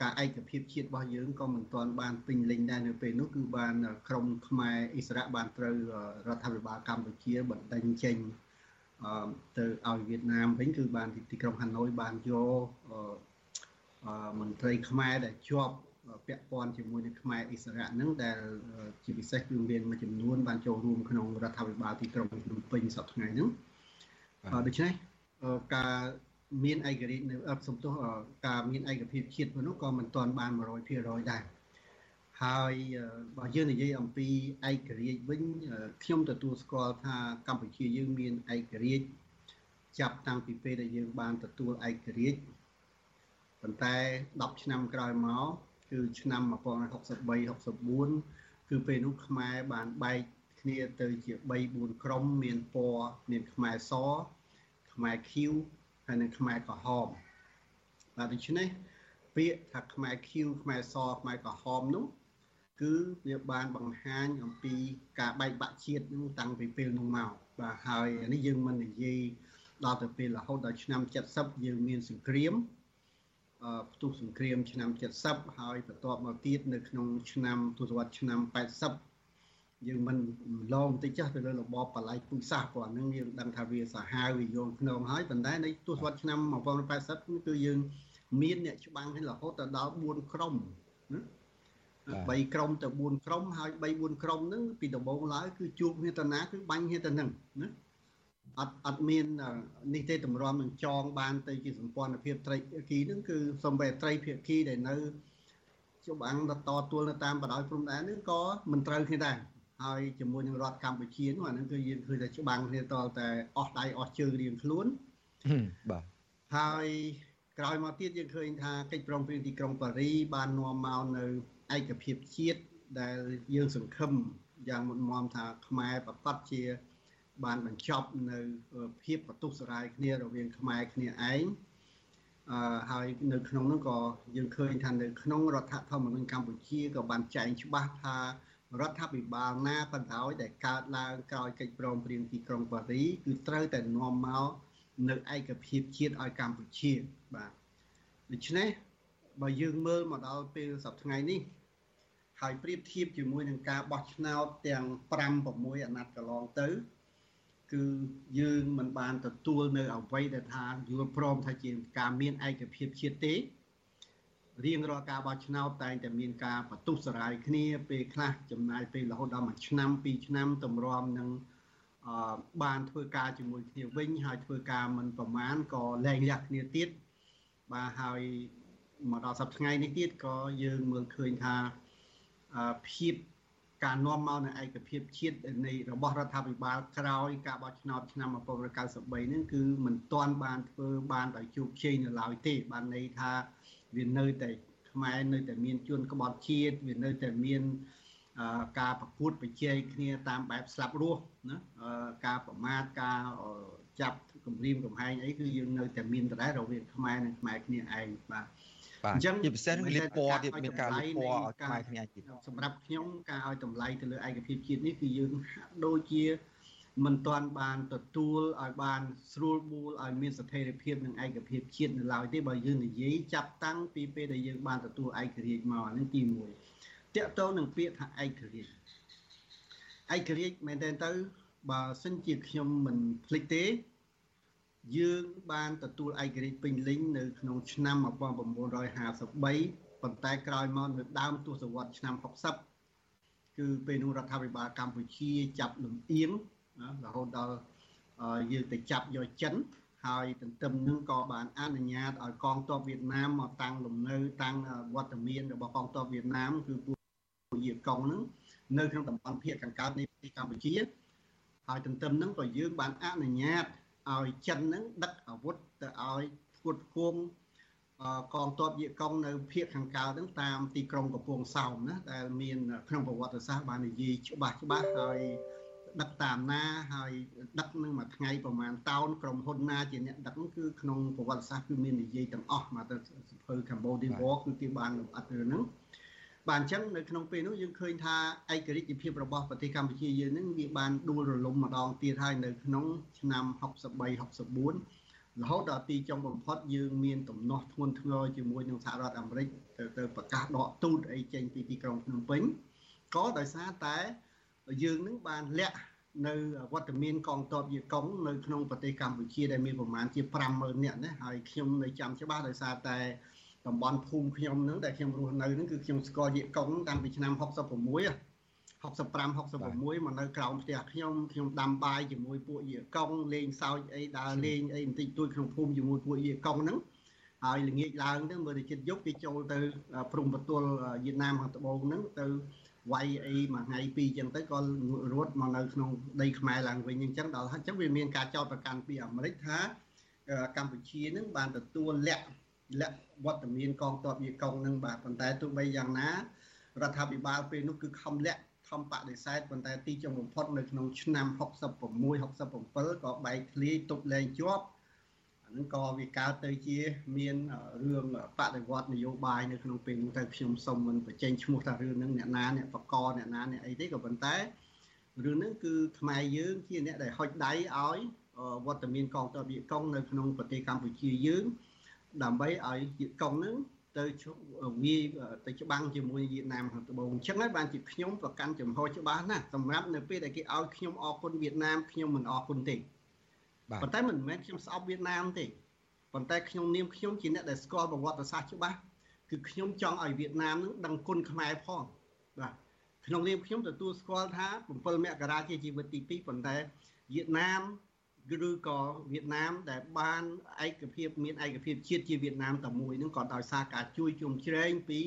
ការឯកភាពជាតិរបស់យើងក៏មិនទាន់បានពេញលេញដែរនៅពេលនោះគឺបានក្រមខ្មែរអ៊ីស្រាអែលបានត្រូវរដ្ឋាភិបាលកម្ពុជាបណ្ដេញចេញទៅឲ្យវៀតណាមវិញគឺបានទីក្រុងហាណូយបានយកមន្ត្រីខ្មែរដែលជាប់ ពាក់ព័ន្ធជាមួយនឹងខ្មែរអ៊ីស្រាអែលហ្នឹងដែលជាពិសេសគឺមានមួយចំនួនបានចូលរួមក្នុងរដ្ឋាភិបាលទីក្រុងភ្នំពេញសប្តាហ៍ថ្ងៃហ្នឹងដូច្នេះការមានឯករាជ្យនៅសំទោសការមានឯកភាពជាតិនោះក៏មិនទាន់បាន100%ដែរហើយបើយើងនិយាយអំពីឯករាជ្យវិញខ្ញុំទទួលស្គាល់ថាកម្ពុជាយើងមានឯករាជ្យចាប់តាំងពីពេលដែលយើងបានទទួលឯករាជ្យប៉ុន្តែ10ឆ្នាំក្រោយមក គឺឆ្នាំ1963 64គឺពេលនោះខ្មែរបានបែកគ្នាទៅជា3 4ក្រុមមានពណ៌មានខ្មែរសខ្មែរខៀវហើយនិងខ្មែរក្រហមបាទដូច្នេះពាក្យថាខ្មែរខៀវខ្មែរសខ្មែរក្រហមនោះគឺវាបានបង្ហាញអំពីការបែកបាក់ជាតិនឹងតាំងពីពេលនោះមកបាទហើយនេះយើងមិននិយាយដល់ទៅពេលរហូតដល់ឆ្នាំ70យើងមានសង្គ្រាមអឺ ផ្ទុះសង្គ្រាមឆ្នាំ70ហើយបន្ទាប់មកទៀតនៅក្នុងឆ្នាំទសវត្សរ៍ឆ្នាំ80យើងមិនឡងបន្តិចចាស់ទៅលើរបបបល័យពុយសាសព្រោះអានឹងយើងដឹងថាវាសាហាវវាយងខ្នងហើយប៉ុន្តែនៅទសវត្សរ៍ឆ្នាំ1980គឺយើងមានអ្នកច្បាំងរហូតដល់4ក្រុមណា3ក្រុមទៅ4ក្រុមហើយ3 4ក្រុមហ្នឹងពីដំបូងឡើយគឺជួបគ្នាទៅណាគឺបាញ់គ្នាទៅនឹងណា អត់អត់មាននេះទេតម្រាំនឹងចងបានទៅជាសម្ព័ន្ធភាពត្រីភាគីហ្នឹងគឺសំបីត្រីភាគីដែលនៅច្បាំងតទួលនៅតាមបណ្ដោយព្រំដែនហ្នឹងក៏មិនត្រូវគ្នាដែរហើយជាមួយនឹងរដ្ឋកម្ពុជានោះអាហ្នឹងគឺយើងឃើញតែច្បាំងគ្នាតតែអស់ដៃអស់ជើងរៀងខ្លួនបាទហើយក្រោយមកទៀតយើងឃើញថាកិច្ចព្រមព្រៀងទីក្រុងប៉ារីបាននាំមកនៅឯកភាពជាតិដែលយើងសង្ឃឹមយ៉ាងមុតមមថាខ្មែរប្រកាសជា បានបញ្ចប់នៅភាពបន្ទុះសារាយគ្នារវាងខ្មែរគ្នាឯងអឺហើយនៅក្នុងនោះក៏យើងឃើញថានៅក្នុងរដ្ឋធម្មនុញ្ញកម្ពុជាក៏បានចែងច្បាស់ថារដ្ឋាភិបាលណាក៏ដោយដែលកើតឡើងក្រោយកិច្ចព្រមព្រៀងទីក្រុងប៉ារីគឺត្រូវតែនាំមកនៅឯកភាពជាតិឲ្យកម្ពុជាបាទដូច្នេះបើយើងមើលមកដល់ពេលសប្តាហ៍ថ្ងៃនេះហើយប្រៀបធៀបជាមួយនឹងការបោះឆ្នោតទាំង5 6អាណត្តិកន្លងទៅ គឺយើងមិនបានទទួលនៅអ្វីដែលថាយល់ព្រមថាជាការមានឯកភាពជាតិទេរៀងរាល់ការបោះឆ្នោតតែងតែមានការបន្ទុះសារាយគ្នាពេលខ្លះចំណាយពេលរហូតដល់មួយឆ្នាំពីរឆ្នាំតម្រាំនឹងអឺបានធ្វើការជាមួយគ្នាវិញហើយធ្វើការមិនប្រមាណក៏លែងលះគ្នាទៀតបាទហើយមកដល់សប្តាហ៍ថ្ងៃនេះទៀតក៏យើងមើលឃើញថាភាព ការនាំមកនៅឯកភាពជាតិនៃរបស់រដ្ឋាភិបាលក្រោយការបោះឆ្នោតឆ្នាំ1993នេះគឺមិនទាន់បានធ្វើបានដោយជោគជ័យនៅឡើយទេបានន័យថាវានៅតែខ្មែរនៅតែមានជួនក្បត់ជាតិវានៅតែមានការប្រកួតប្រជែងគ្នាតាមបែបស្លាប់រស់ណាការប្រមាថការចាប់គម្រាមកំហែងអីគឺយើងនៅតែមានដដែលរវាងខ្មែរនិងខ្មែរគ្នាឯងបាទ បាទអញ្ចឹងជាពិសេសនឹងលៀបពណ៌ទៀតមានការលៀបពណ៌ឲ្យខ្មែរគ្នាទៀតសម្រាប់ខ្ញុំការឲ្យតម្លៃទៅលើឯកភាពជាតិនេះគឺយើងហាក់ដូចជាមិនទាន់បានទទួលឲ្យបានស្រួលបួលឲ្យមានស្ថិរភាពនិងឯកភាពជាតិនៅឡើយទេបើយើងនិយាយចាប់តាំងពីពេលដែលយើងបានទទួលឯករាជ្យមកហ្នឹងទី1តកតទៅនឹងពាក្យថាឯករាជ្យឯករាជ្យមែនតើទៅបើសិនជាខ្ញុំមិនភ្លេចទេ យើងបានទទួលឯករាជ្យពេញលេញនៅក្នុងឆ្នាំ1953ប៉ុន្តែក្រោយមកនៅដើមទសវត្សរ៍ឆ្នាំ60គឺពេលនោះរដ្ឋាភិបាលកម្ពុជាចាប់លំអៀងរហូតដល់យើងទៅចាប់យកចិនហើយទន្ទឹមនឹងក៏បានអនុញ្ញាតឲ្យកងទ័ពវៀតណាមមកតាំងលំនៅតាំងវត្តមានរបស់កងទ័ពវៀតណាមគឺពួកយាកុងហ្នឹងនៅក្នុងតំបន់ភាគខាងកើតនៃប្រទេសកម្ពុជាហើយទន្ទឹមនឹងក៏យើងបានអនុញ្ញាត ឲ្យចិនហ្នឹងដឹកអាវុធទៅឲ្យផ្គត់ផ្គង់កងទ័ពយេកុងនៅភូមិខាងកើតហ្នឹងតាមទីក្រុងកំពង់សោមណាដែលមានក្នុងប្រវត្តិសាស្ត្របាននិយាយច្បាស់ច្បាស់ហើយដឹកតាមណាហើយដឹកនឹងមួយថ្ងៃប្រហែលតោនក្រុមហ៊ុនណាជាអ្នកដឹកគឺក្នុងប្រវត្តិសាស្ត្រគឺមាននិយាយទាំងអស់មកទៅសភៅ Cambodia War គឺគេបានលម្អិតរឿងហ្នឹង បាទអញ្ចឹងនៅក្នុងពេលនោះយើងឃើញថាឯករាជ្យភាពរបស់ប្រទេសកម្ពុជាយើងនឹងវាបានដួលរលំម្ដងទៀតហើយនៅក្នុងឆ្នាំ63 64រហូតដល់ទីចុងបំផុតយើងមានទំនាស់ធ្ងន់ធ្ងរជាមួយនឹងសហរដ្ឋអាមេរិកទៅទៅប្រកាសដកទូតអីចេញពីទីក្រុងភ្នំពេញក៏ដោយសារតែយើងនឹងបានលាក់នៅវត្តមានកងទ័ពយេកុងនៅក្នុងប្រទេសកម្ពុជាដែលមានប្រមាណជា50000នាក់ណាហើយខ្ញុំនៅចាំច្បាស់ដោយសារតែ តំបន់ភូមិខ្ញុំហ្នឹងដែលខ្ញុំរស់នៅហ្នឹងគឺខ្ញុំស្គាល់យេកុងតាំងពីឆ្នាំ66 65 66មកនៅក្រោមផ្ទះខ្ញុំខ្ញុំដាំបាយជាមួយពួកយេកុងលេងសើចអីដើរលេងអីបន្តិចតួចក្នុងភូមិជាមួយពួកយេកុងហ្នឹងហើយល្ងាចឡើងទៅមើលទៅចិត្តយប់គេចូលទៅព្រំបទល់វៀតណាមខាងត្បូងហ្នឹងទៅវាយអីមួយថ្ងៃពីរអញ្ចឹងទៅក៏រត់មកនៅក្នុងដីខ្មែរឡើងវិញអញ្ចឹងដល់អញ្ចឹងវាមានការចោទប្រកាន់ពីអាមេរិកថាកម្ពុជានឹងបានទទួលលាក់ លាក់វត្តមានកងទ័ពយេកុងនឹងបាទប៉ុន្តែទោះបីយ៉ាងណារដ្ឋាភិបាលពេលនោះគឺខំលាក់ខំបដិសេធប៉ុន្តែទីចុងបំផុតនៅក្នុងឆ្នាំ66 67ក៏បែកធ្លាយទប់លែងជាប់ហ្នឹងក៏វាកើតទៅជាមានរឿងបដិវត្តនយោបាយនៅក្នុងពេលនោះទៅខ្ញុំសូមមិនបញ្ចេញឈ្មោះថារឿងហ្នឹងអ្នកណាអ្នកបកអ្នកណាអ្នកអីទេក៏ប៉ុន្តែរឿងហ្នឹងគឺខ្មែរយើងជាអ្នកដែលហុចដៃឲ្យវត្តមានកងទ័ពវៀតកុងនៅក្នុងប្រទេសកម្ពុជាយើង ដើម្បីឲ្យវៀតកុងហ្នឹងទៅវាទៅច្បាំងជាមួយវៀតណាមខាងត្បូងអញ្ចឹងហើយបានជាខ្ញុំប្រកាន់ចំហច្បាស់ណាស់សម្រាប់នៅពេលដែលគេឲ្យខ្ញុំអរគុណវៀតណាមខ្ញុំមិនអរគុណទេប៉ុន្តែមិនមែនខ្ញុំស្អប់វៀតណាមទេប៉ុន្តែខ្ញុំនាមខ្ញុំជាអ្នកដែលស្គាល់ប្រវត្តិសាស្ត្រច្បាស់គឺខ្ញុំចង់ឲ្យវៀតណាមនឹងដឹងគុណខ្មែរផងបាទក្នុងនាមខ្ញុំទទួលស្គាល់ថា7មករាជាជីវិតទី2ប៉ុន្តែវៀតណាម ឬក៏វៀតណាមដែលបានឯកភាពមានឯកភាពជាតិជាវៀតណាមតែមួយនឹងក៏ដោយសារការជួយជុំជ្រែងពី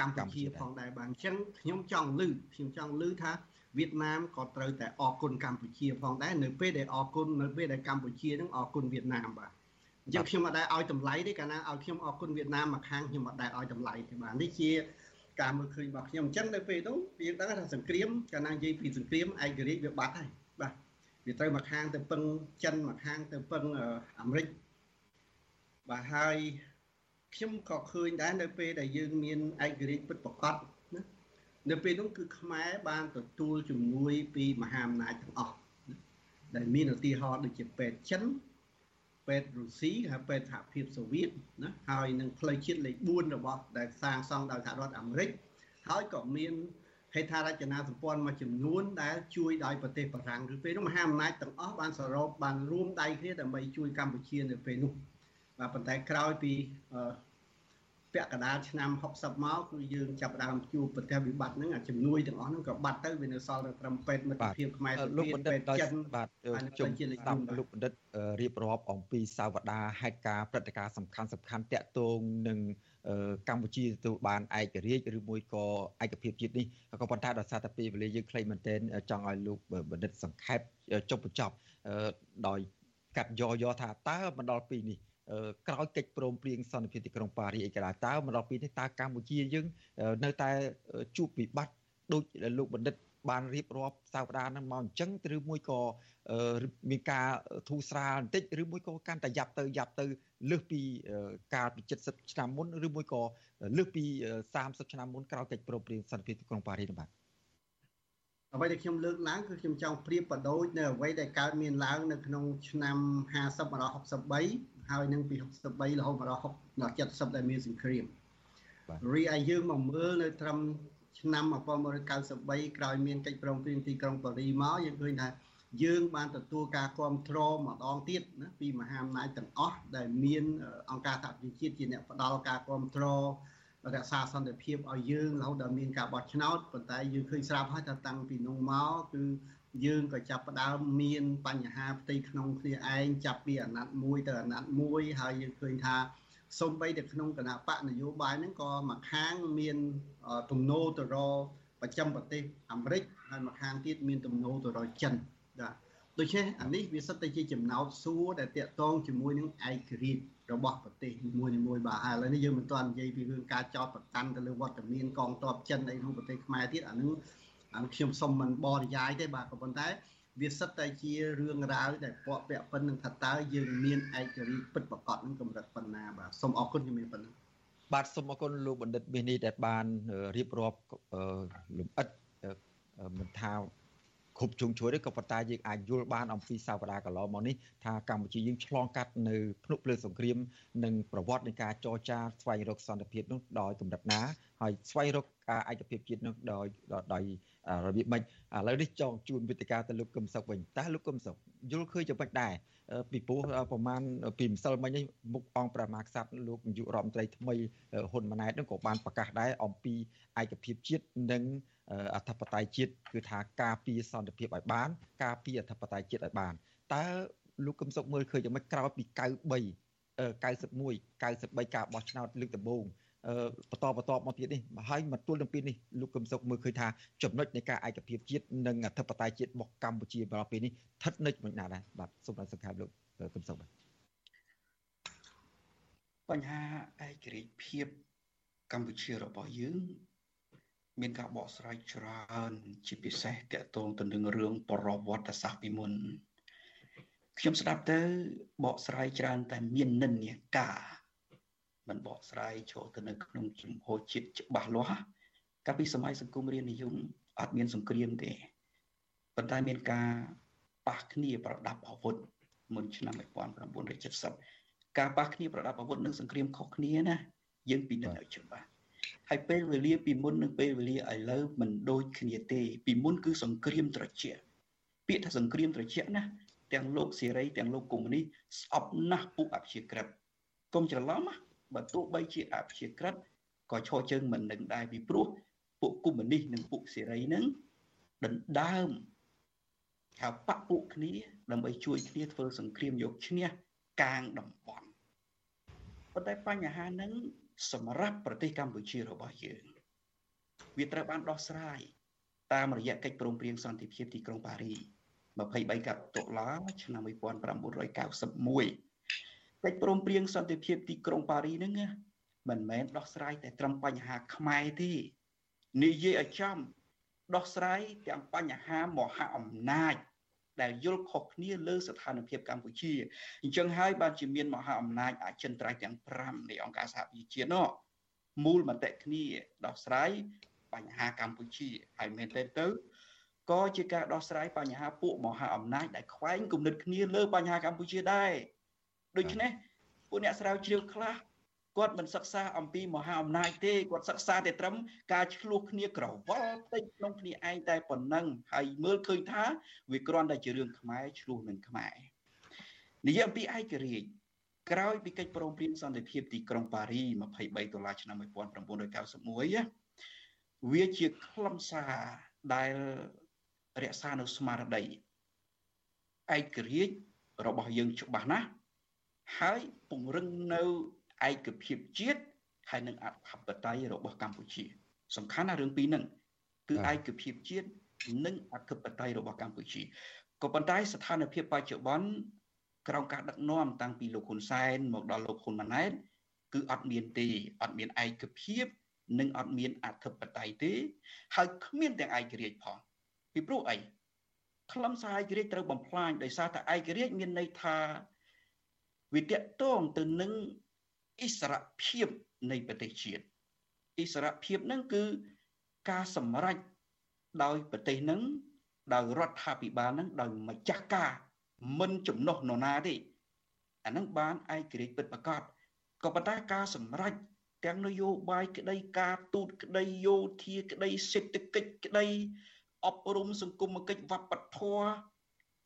កម្ពុជាផងដែរបាទអញ្ចឹងខ្ញុំចង់លើខ្ញុំចង់លើថាវៀតណាមក៏ត្រូវតែអរគុណកម្ពុជាផងដែរនៅពេលដែលអរគុណនៅពេលដែលកម្ពុជានឹងអរគុណវៀតណាមបាទអញ្ចឹងខ្ញុំអត់ដែលឲ្យតម្លៃទេកាលណាឲ្យខ្ញុំអរគុណវៀតណាមមកខាងខ្ញុំអត់ដែលឲ្យតម្លៃទេបាទនេះជាការមើលឃើញរបស់ខ្ញុំអញ្ចឹងនៅពេលនោះយើងដឹងថាសង្គ្រាមកាលណានិយាយពីសង្គ្រាមឯករាជ្យវាបាត់ហើយបាទ វាត្រូវមកខាងទៅពឹងចិនមកខាងទៅពឹងអាមេរិកបាទហើយខ្ញុំក៏ឃើញដែរនៅពេលដែលយើងមានឯករាជ្យពិតប្រាកដណានៅពេលនោះគឺខ្មែរបានទទួលជំនួយពីមហាអំណាចទាំងអស់ដែលមានឧទាហរណ៍ដូចជាពេទ្យចិនពេទ្យរុស្ស៊ីហើយពេទ្យសហភាពសូវៀតណាហើយនឹងផ្លូវជាតិលេខ4របស់ដែលសាងសង់ដោយសហរដ្ឋអាមេរិកហើយក៏មាន ហេដ្ឋារចនាសម្ព័ន្ធមួយចំនួនដែលជួយដោយប្រទេសបារាំងឬពេលនោះមហាអំណាចទាំងអស់បានសរុបបានរួមដៃគ្នាដើម្បីជួយកម្ពុជានៅពេលនោះបាទប៉ុន្តែក្រោយពី ពាក់កណ្ដាលឆ្នាំ60មកគឺយើងចាប់ដើមជួបប្រទេសវិបត្តិហ្នឹងអាជំនួយទាំងអស់ហ្នឹងក៏បាត់ទៅវានៅសល់តែត្រឹមពេទ្យមិត្តភាពខ្មែរទៅលោកបណ្ឌិតដោយបាទជុំស្ដាប់លោកបណ្ឌិតរៀបរាប់អំពីសាវតាហេតុការព្រឹត្តិការណ៍សំខាន់សំខាន់តាក់ទងនឹងកម្ពុជាទទួលបានឯករាជ្យឬមួយក៏ឯកភាពជាតិនេះក៏ប៉ុន្តែដោយសារតែពេលវេលាយើងខ្លីមែនទែនចង់ឲ្យលោកបណ្ឌិតសង្ខេបចុះបញ្ចប់ដោយកាត់យកយកថាតើមកដល់ពេលនេះ ក្រោយកិច្ចព្រមព្រៀងសន្តិភាពទីក្រុងប៉ារីសឯករាជ្យតើមកដល់ពេលនេះតើកម្ពុជាយើងនៅតែជួបវិបត្តិដូចលោកបណ្ឌិតបានរៀបរាប់សាវតានឹងមកអញ្ចឹងឬមួយក៏មានការធូរស្រាលបន្តិចឬមួយក៏កាន់តែយ៉ាប់ទៅយ៉ាប់ទៅលើសពីកាលពី70ឆ្នាំមុនឬមួយក៏លើសពី30ឆ្នាំមុនក្រោយកិច្ចព្រមព្រៀងសន្តិភាពទីក្រុងប៉ារីសបាទអ្វីដែលខ្ញុំលើកឡើងគឺខ្ញុំចង់ប្រៀបបដូចនៅអ្វីដែលកើតមានឡើងនៅក្នុងឆ្នាំ50 63 ហើយនឹងពី63រហូតមកដល់60ដល់70ដែលមានសង្គ្រាមរីឯយើងមកមើលនៅត្រឹមឆ្នាំ1993ក្រោយមានកិច្ចព្រមព្រៀងទីក្រុងប៉ារីមកយើងឃើញថាយើងបានទទួលការគ្រប់គ្រងម្ដងទៀតណាពីមហាអំណាចទាំងអស់ដែលមានអង្គការសហប្រជាជាតិជាអ្នកផ្ដល់ការគ្រប់គ្រងរក្សាសន្តិភាពឲ្យយើងរហូតដល់មានការបោះឆ្នោតប៉ុន្តែយើងឃើញស្រាប់ហើយថាតាំងពីនោះមកគឺ យើងក៏ចាប់ផ្ដើមមានបញ្ហាផ្ទៃក្នុងគ្នាឯងចាប់ពីអាណត្តិ1ទៅអាណត្តិ1ហើយយើងឃើញថាសូម្បីតែក្នុងគណៈបកនយោបាយហ្នឹងក៏មួយខាងមានទំនោរទៅរកប្រចាំប្រទេសអាមេរិកហើយមួយខាងទៀតមានទំនោរទៅរកចិនបាទដូច្នេះអានេះវាសិតតែជាចំណោទសួរដែលតាក់ទងជាមួយនឹងឯករាជ្យរបស់ប្រទេសនីមួយៗបាទហើយឥឡូវនេះយើងមិនទាន់និយាយពីរឿងការចោទប្រកាន់ទៅលើវត្តមានកងទ័ពចិនអីក្នុងប្រទេសខ្មែរទៀតអានឹ ងអាខ្ញុំសុំមិនបរិយាយទេបាទក៏ប៉ុន្តែ វាសិតតែជារឿងរ៉ាវដែលពាក់ពាក់ប៉ុណ្្នឹងថាតើយើងមានឯករាជ្យពិតប្រាកដនឹងកម្រិតប៉ុណ្ណាបាទសូមអរគុណជំរាបប៉ុណ្ណឹងបាទសូមអរគុណលោកបណ្ឌិតមាសនេះដែលបានរៀបរាប់លំអិតមិនថា គ្រប់ជ្រុងជ្រោយទេក៏ប៉ុន្តែយើងអាចយល់បានអំពីសាវតាកន្លងមកនេះថាកម្ពុជាយើងឆ្លងកាត់នៅភ្នក់ភ្លើងសង្គ្រាមនិងប្រវត្តិនៃការចរចាស្វែងរកសន្តិភាពនោះដោយកម្រិតណាហើយស្វែងរកការឯកភាពជាតិនោះដោយដោយរបៀបម៉េចឥឡូវនេះចង់ជួនវិទ្យាទៅលោកកឹមសុខវិញតើលោកកឹមសុខយល់ឃើញយ៉ាងម៉េចដែរពីព្រោះប្រហែលពីម្សិលមិញនេះមុខអង្គប្រមាក្សត្រលោកនាយករដ្ឋមន្ត្រីថ្មីហ៊ុនម៉ាណែតនឹងក៏បានប្រកាសដែរអំពីឯកភាពជាតិនិង អធិបតេយ្យជាតិគឺថាការពារសន្តិភាពឲ្យបាន ការពារអធិបតេយ្យជាតិឲ្យបានតើលោកកឹមសុខមើលឃើញយ៉ាងម៉េចក្រោយពី93 91 93ការបោះឆ្នោតលើកដំបូងបន្តបន្តមកទៀតនេះហើយមកទល់នឹងពេលនេះលោកកឹមសុខមើលឃើញថាចំណុចនៃការឯកភាពជាតិនិងអធិបតេយ្យជាតិរបស់កម្ពុជាមកពេលនេះស្ថិតនៅចំណុចណាដែរបាទសូមឲ្យសង្ខេបលោកកឹមសុខបាទបញ្ហាឯករាជ្យភាពកម្ពុជារបស់យើង មានការបកស្រាយច្រើន ជាពិសេសតកតងទៅនឹងរឿងប្រវត្តិសាស្ត្រពីមុនខ្ញុំស្ដាប់ទៅបកស្រាយច្រើន តែមាននិន្នាការមិនបកស្រាយចូលទៅនៅក្នុងជំហរជាតិច្បាស់លាស់កាលពីសម័យសង្គមរាជនិយមអត់មានសង្គ្រាមទេប៉ុន្តែមានការប៉ះគ្នាប្រដាប់អាវុធមុនឆ្នាំ1970ការប៉ះគ្នាប្រដាប់អាវុធនិងសង្គ្រាមខុសគ្នាណាយើងពិនិត្យឲ្យច្បាស់ ហើយពេលវេលាពីមុននិងពេលវេលាឥឡូវមិនដូចគ្នាទេ ពីមុនគឺសង្គ្រាមត្រជាក់ពាក្យថាសង្គ្រាមត្រជាក់ណាទាំងលោកសេរីទាំងលោកកុម្មុយនីស្អប់ណាស់ពួកអព្យាក្រឹតកុំច្រឡំណាបើទោះបីជាអព្យាក្រឹតក៏ឈរជើងមិននឹងដែរពីព្រោះពួកកុម្មុយនីសនិងពួកសេរីនឹងដណ្ដើមហៅបពពួកគ្នាដើម្បីជួយគ្នាធ្វើសង្គ្រាមយកឈ្នះកាងតំបន់ ប៉ុន្តែបញ្ហាហ្នឹងសម្រាប់ប្រទេសកម្ពុជារបស់យើងវាត្រូវបានដោះស្រាយតាមរយៈកិច្ចព្រមព្រៀងសន្តិភាពទីក្រុងប៉ារី23កតុលាឆ្នាំ1991កិច្ចព្រមព្រៀងសន្តិភាពទីក្រុងប៉ារីហ្នឹងមិនមែនដោះស្រាយតែត្រឹមបញ្ហាខ្មែរទេនិយាយឲ្យចំដោះស្រាយទាំងបញ្ហាមហាអំណាច ដែលយល់ខុសគ្នាលើស្ថានភាពកម្ពុជាអញ្ចឹងហើយបានជាមានមហាអំណាចអចិន្ត្រៃយ៍ទាំង5នៃអង្គការសហប្រជាជាតិនោះមូលមតិគ្នាដោះស្រាយបញ្ហាកម្ពុជាហើយមែនទេទៅក៏ជាការដោះស្រាយបញ្ហាពួកមហាអំណាចដែលខ្វែងគំនិតគ្នាលើបញ្ហាកម្ពុជាដែរដូច្នេះពួកអ្នកស្រាវជ្រាវខ្លះ គាត់មិនសិក្សាអំពីមហាអំណាចទេគាត់សិក្សាតែត្រឹមការឆ្លោះគ្នាក្រវល់តិចក្នុងគ្នាឯងតែប៉ុណ្ណឹងហើយមើលឃើញថាវាគ្រាន់តែជារឿងខ្មែរឆ្លោះនឹងខ្មែរនិយាយអំពីឯករាជ្យក្រោយពីកិច្ចព្រមព្រៀងសន្តិភាពទីក្រុងប៉ារី23ដុល្លារឆ្នាំ1991វាជាខ្លឹមសារដែលរក្សានៅស្មារតីឯករាជ្យរបស់យើងច្បាស់ណាស់ហើយពង្រឹងនៅ ឯកភាពជាតិហើយនិងអធិបតេយ្យរបស់កម្ពុជា សំខាន់ណាស់រឿងពីរហ្នឹងគឺឯកភាពជាតិនិងអធិបតេយ្យរបស់កម្ពុជាក៏ប៉ុន្តែស្ថានភាពបច្ចុប្បន្នក្រោមការដឹកនាំតាំងពីលោកហ៊ុនសែនមកដល់លោកហ៊ុនម៉ាណែតគឺអត់មានទេអត់មានឯកភាពនិងអត់មានអធិបតេយ្យទេ ហើយគ្មានទាំងឯករាជ្យផងពីព្រោះអីខ្លឹមសារឯករាជ្យត្រូវបំផ្លាញដោយសារតែឯករាជ្យមានន័យថាវាតកតងទៅនឹង អិសរភាពនៃប្រទេសជាតិអិសរភាពហ្នឹងគឺការសម្រេចដោយប្រទេសហ្នឹងដោយរដ្ឋាភិបាលហ្នឹងដោយម្ចាស់ការមិនចំណុះនរណាទេអាហ្នឹងបានឯករាជ្យពិតប្រាកដក៏ប៉ុន្តែការសម្រេចទាំងនយោបាយក្តីការទូតក្តីយោធាក្តីសេដ្ឋកិច្ចក្តីអប់រំសង្គមគិច្ចវប្បធម៌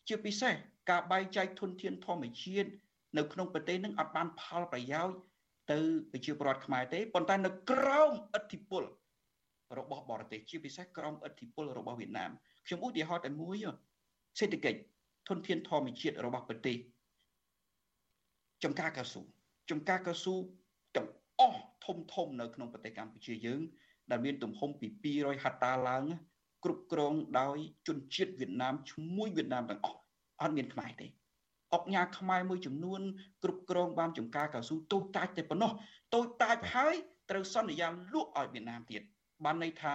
ជាពិសេសការបែងចែកធនធានធម្មជាតិនៅក្នុងប្រទេសនឹងអត់បានផលប្រយោជន៍ ទៅប្រជាពលរដ្ឋខ្មែរទេប៉ុន្តែនៅក្រោមឥទ្ធិពលរបស់បរទេសជាពិសេសក្រោមឥទ្ធិពលរបស់វៀតណាមខ្ញុំឧទាហរណ៍តែមួយសេដ្ឋកិច្ចធនធានធម្មជាតិរបស់ប្រទេសចំការកៅស៊ូចំការកៅស៊ូទាំងអស់ធំធំនៅក្នុងប្រទេសកម្ពុជាយើង ដែលមានទំហំពី200ហិកតាឡើងគ្រប់គ្រងដោយជនជាតិវៀតណាមឈ្មោះវៀតណាមទាំងអស់អត់មានខ្មែរទេ អុកញ៉ាខ្មែរមួយចំនួនគ្រប់គ្រងបានចំការកៅស៊ូតូចតាចតែប៉ុណ្ណោះតូចតាចហើយត្រូវសន្យាលក់ឲ្យវៀតណាមទៀតបានន័យថា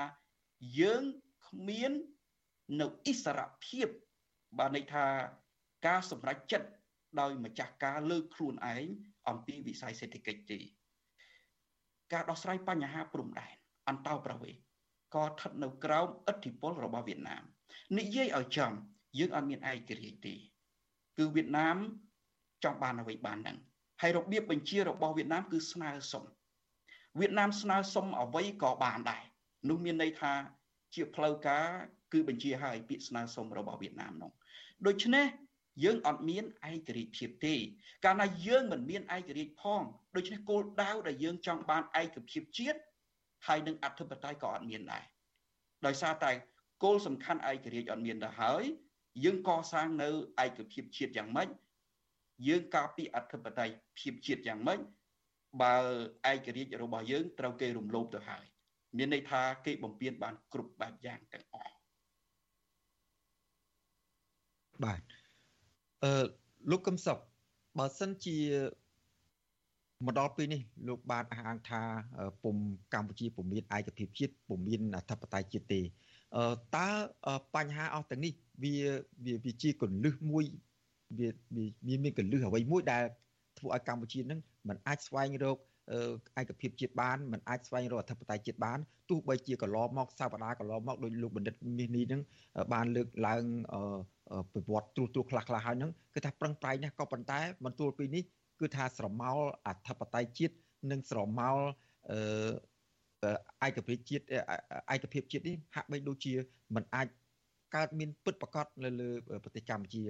យើងគ្មាននៅអិសរភាពបានន័យថាការសម្រេចចិត្តដោយម្ចាស់ការលើខ្លួនឯងអំពីវិស័យសេដ្ឋកិច្ចទេការដោះស្រាយបញ្ហាព្រំដែនអន្តោប្រវេសន៍ក៏ស្ថិតនៅក្រោមឥទ្ធិពលរបស់វៀតណាមនិយាយឲ្យចំយើងអត់មានឯករាជ្យទេ គឺវៀតណាមចង់បានអ្វីបានហ្នឹងហើយរបៀបបញ្ជារបស់វៀតណាមគឺស្នើសុំវៀតណាមស្នើសុំអ្វីក៏បានដែរនោះមានន័យថាជាផ្លូវការគឺបញ្ជាឲ្យពាក្យស្នើសុំរបស់វៀតណាមនោះដូច្នេះយើងអត់មានឯករាជ្យភាពទេ កាលណាយើងមិនមានឯករាជ្យផងដូច្នេះគោលដៅដែលយើងចង់បានឯកភាពជាតិហើយនឹងអធិបតេយ្យក៏អត់មានដែរដោយសារតែគោលសំខាន់ឯករាជ្យអត់មានទៅហើយ យើងកសាងនៅឯកភាពជាតិយ៉ាងម៉េចយើងការពារអធិបតេយ្យភាពជាតិយ៉ាងម៉េចបើឯករាជ្យរបស់យើងត្រូវគេរំលោភទៅហើយមានន័យថាគេបំពេញបានគ្រប់បែបយ៉ាងទាំងអស់បាទអឺលោកកឹមសុខបើសិនជាមកដល់ពេលនេះលោកបានអះអាងថាពុំកម្ពុជាពុំមានឯកភាពជាតិពុំមានអធិបតេយ្យជាតិទេ តើបញ្ហាអស់ទាំងនេះវាវាជាកលឹះមួយវាវាមានកលឹះអ្វីមួយដែលធ្វើឲ្យកម្ពុជានឹងមិនអាចស្វែងរកឯកភាពជាតិបានមិនអាចស្វែងរកអធិបតេយ្យជាតិបានទោះបីជាកន្លងមកសាវតាកន្លងមកដោយលោកបណ្ឌិតមាសនេះនឹងបានលើកឡើងប្រវត្តិត្រួសត្រាខ្លះខ្លះហើយនឹងគឺថាប្រឹងប្រែងណាស់ក៏ប៉ុន្តែបន្ទួលពីនេះគឺថាស្រមោលអធិបតេយ្យជាតិនិងស្រមោល ឯកភាពជាតិឯកភាពជាតិនេះហាក់បីដូចជាมันអាចកើតមានពិតប្រកបនៅលើប្រទេសកម្ពុជា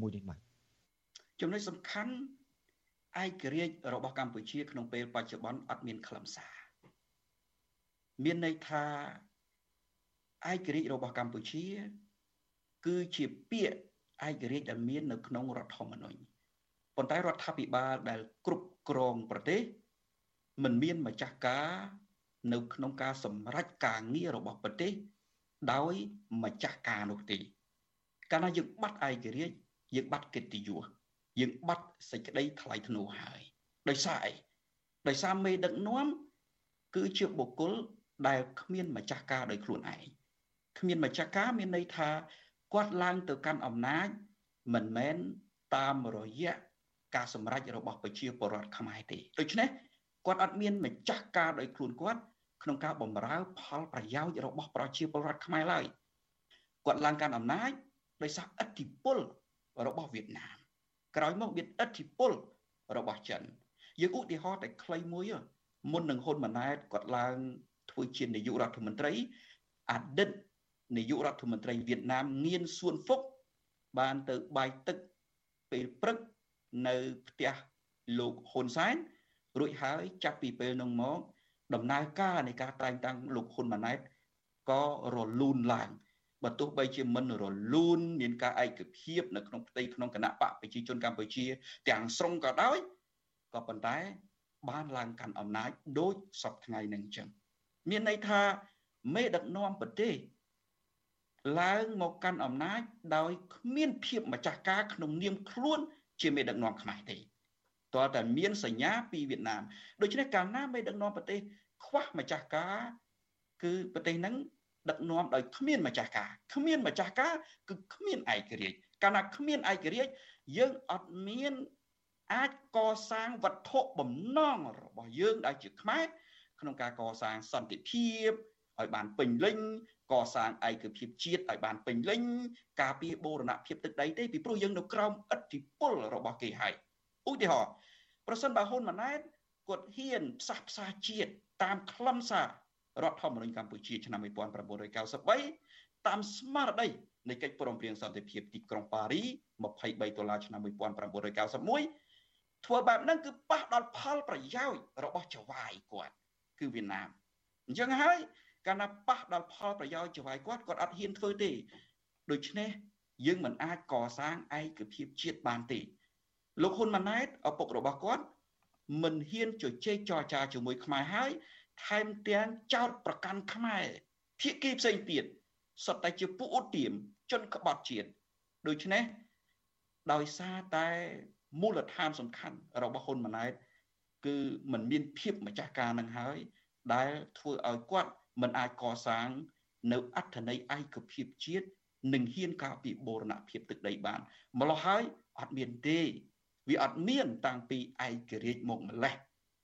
មួយនេះបាទចំណុចសំខាន់ឯករាជ្យរបស់កម្ពុជា ក្នុងពេលបច្ចុប្បន្នអត់មានខ្លឹមសារមានន័យថាឯករាជ្យរបស់កម្ពុជា គឺជាពាក្យឯករាជ្យដែលមាននៅក្នុងរដ្ឋធម្មនុញ្ញប៉ុន្តែរដ្ឋាភិបាលដែលគ្រប់គ្រងប្រទេសមិនមានម្ចាស់ការ នៅក្នុងការសម្រេចការងាររបស់ប្រទេសដោយម្ចាស់ការនោះទេកាលណាយើងបាត់ឯករាជ្យយើងបាត់កិត្តិយសយើងបាត់សេចក្តីថ្លៃថ្នូរហើយដោយសារអីដោយសារមេដឹកនាំគឺជាបុគ្គលដែលគ្មានម្ចាស់ការដោយខ្លួនឯងគ្មានម្ចាស់ការមានន័យថាគាត់ឡើងទៅកាន់អំណាចមិនមែនតាមរយៈការសម្រេចរបស់ប្រជាពលរដ្ឋខ្មែរទេដូច្នេះ គាត់អត់មានម្ចាស់ការដោយខ្លួនគាត់ក្នុងការបម្រើផលប្រយោជន៍របស់ប្រជាពលរដ្ឋខ្មែរឡើយគាត់ឡើងកាន់អំណាចដោយសារឥទ្ធិពលរបស់វៀតណាមក្រោយមកមានឥទ្ធិពលរបស់ចិនយើងឧទាហរណ៍តែខ្លីមួយមុននឹងហ៊ុនម៉ាណែតគាត់ឡើងធ្វើជានាយករដ្ឋមន្ត្រីអតីតនាយករដ្ឋមន្ត្រីវៀតណាមងៀនសួនហ្វុកបានទៅបាយទឹកពេលព្រឹកនៅផ្ទះលោកហ៊ុនសែន រួចហើយចាប់ពីពេលនោះមក ដំណើរការនៃការតែងតាំងលោកហ៊ុនម៉ាណែតក៏រលូនឡើងបើទោះបីជាមិនរលូនមានការឯកភាពនៅក្នុងផ្ទៃក្នុងគណៈបកប្រជាជនកម្ពុជា ទាំងស្រុងក៏ដោយក៏ប៉ុន្តែបានឡើងកាន់អំណាចដូចសពថ្ងៃនឹងចឹងមានន័យថាមេដឹកនាំប្រទេសឡើងមកកាន់អំណាចដោយគ្មានភាពម្ចាស់ការក្នុងនាមខ្លួនជាមេដឹកនាំខ្មែរទេ តើតែមានសញ្ញាពីវៀតណាមដូច្នេះកាលណាមេដឹកនាំប្រទេសខ្វះម្ចាស់ការគឺប្រទេសហ្នឹងដឹកនាំដោយគ្មានម្ចាស់ការគ្មានម្ចាស់ការគឺគ្មានឯករាជ្យកាលណាគ្មានឯករាជ្យយើងអត់មានអាចកសាងវត្ថុបំណងរបស់យើងដែលជាខ្មែរក្នុងការកសាងសន្តិភាពឲ្យបានពេញលេញកសាងឯកភាពជាតិឲ្យបានពេញលេញការពារបូរណភាពទឹកដីទេពីព្រោះយើងនៅក្រោមឥទ្ធិពលរបស់គេហើយ ឧទាហរណ៍ប្រសិនបើហ៊ុនម៉ាណែតគាត់ហ៊ានផ្សះផ្សាជាតិតាមខ្លឹមសាររដ្ឋធម្មនុញ្ញកម្ពុជាឆ្នាំ1993តាមស្មារតីនៃកិច្ចព្រមព្រៀងសន្តិភាពទីក្រុងប៉ារី23ដុល្លារឆ្នាំ1991ធ្វើបែបហ្នឹងគឺប៉ះដល់ផលប្រយោជន៍របស់ចៅហ្វាយគាត់គឺវៀតណាមអញ្ចឹងហើយកាលណាប៉ះដល់ផលប្រយោជន៍ចៅហ្វាយគាត់គាត់អត់ហ៊ានធ្វើទេដូច្នេះយើងមិនអាចកសាងឯកភាពជាតិបានទេ លោកហ៊ុនម៉ាណែតឪពុករបស់គាត់មិនហ៊ានជជែកចរចាជាមួយខ្មែរហើយថែមទាំងចោតប្រកាន់ខ្មែរភាគីផ្សេងទៀតសុទ្ធតែជាពួកឧទាមជនក្បត់ជាតិដូច្នេះដោយសារតែមូលដ្ឋានសំខាន់របស់ហ៊ុនម៉ាណែតគឺมันមានភាពម្ចាស់ការនឹងហើយ ដែលធ្វើឲ្យគាត់មិនអាចកសាង នៅអត្ថន័យឯកភាពជាតិនិងហ៊ានការពីបូរណភាពទឹកដីបានម្ល៉េះហើយអត់មានទេ វាអត់មាន តាំងពីឯករាជ្យមកម្លេះ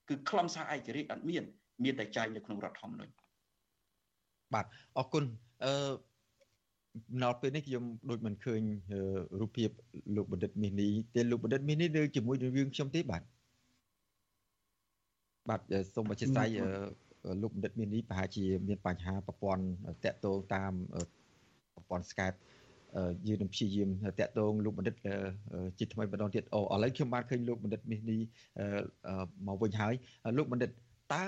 គឺខ្លឹមសារឯករាជ្យអត់មាន មានតែចែងនៅក្នុងរដ្ឋធម្មនុញ្ញបាទអរគុណអឺដល់ពេលនេះខ្ញុំដូចមិនឃើញរូបភាពលោកបណ្ឌិតមាសនេះទេលោកបណ្ឌិតមាសនេះនៅជាមួយនឹងយើងខ្ញុំទេបាទបាទសូមអធិស្ឋានលោកបណ្ឌិតមាសនេះប្រហែលជាមានបញ្ហាប្រព័ន្ធតាក់ទងតាមប្រព័ន្ធ Skype យើងនឹងព្យាយាមតាក់ទងលោកបណ្ឌិតជាថ្មីម្ដងទៀតអូឥឡូវខ្ញុំបានឃើញលោកបណ្ឌិតមាសនេះមកវិញហើយលោកបណ្ឌិតតើ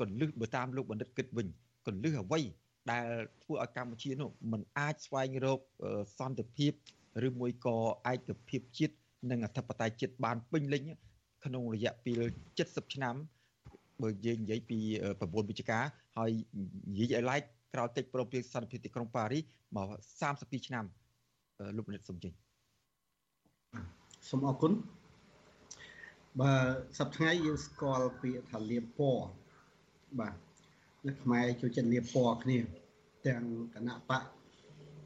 កលឹះបើតាមលោកបណ្ឌិតគិតវិញកលឹះអ្វីដែលធ្វើឲ្យកម្ពុជានោះมันអាចស្វែងរកសន្តិភាពឬមួយក៏ឯកភាពជាតិនិងអធិបតេយ្យជាតិបានពេញលេញក្នុងរយៈពេល70ឆ្នាំបើយើងនិយាយពី9វិច្ឆិកាហើយនិយាយឲ្យឡែក ក្រោយកិច្ចព្រមព្រៀងសន្តិភាពទីក្រុងប៉ារីមក32ឆ្នាំលោកបណ្ឌិតសំជិញសូមអរគុណបើសប្តាហ៍ថ្ងៃយើងស្គាល់ពាក្យថាលៀបពណ៌បាទនៅខ្មែរចូលចិត្តលៀបពណ៌គ្នា ទាំងគណៈបក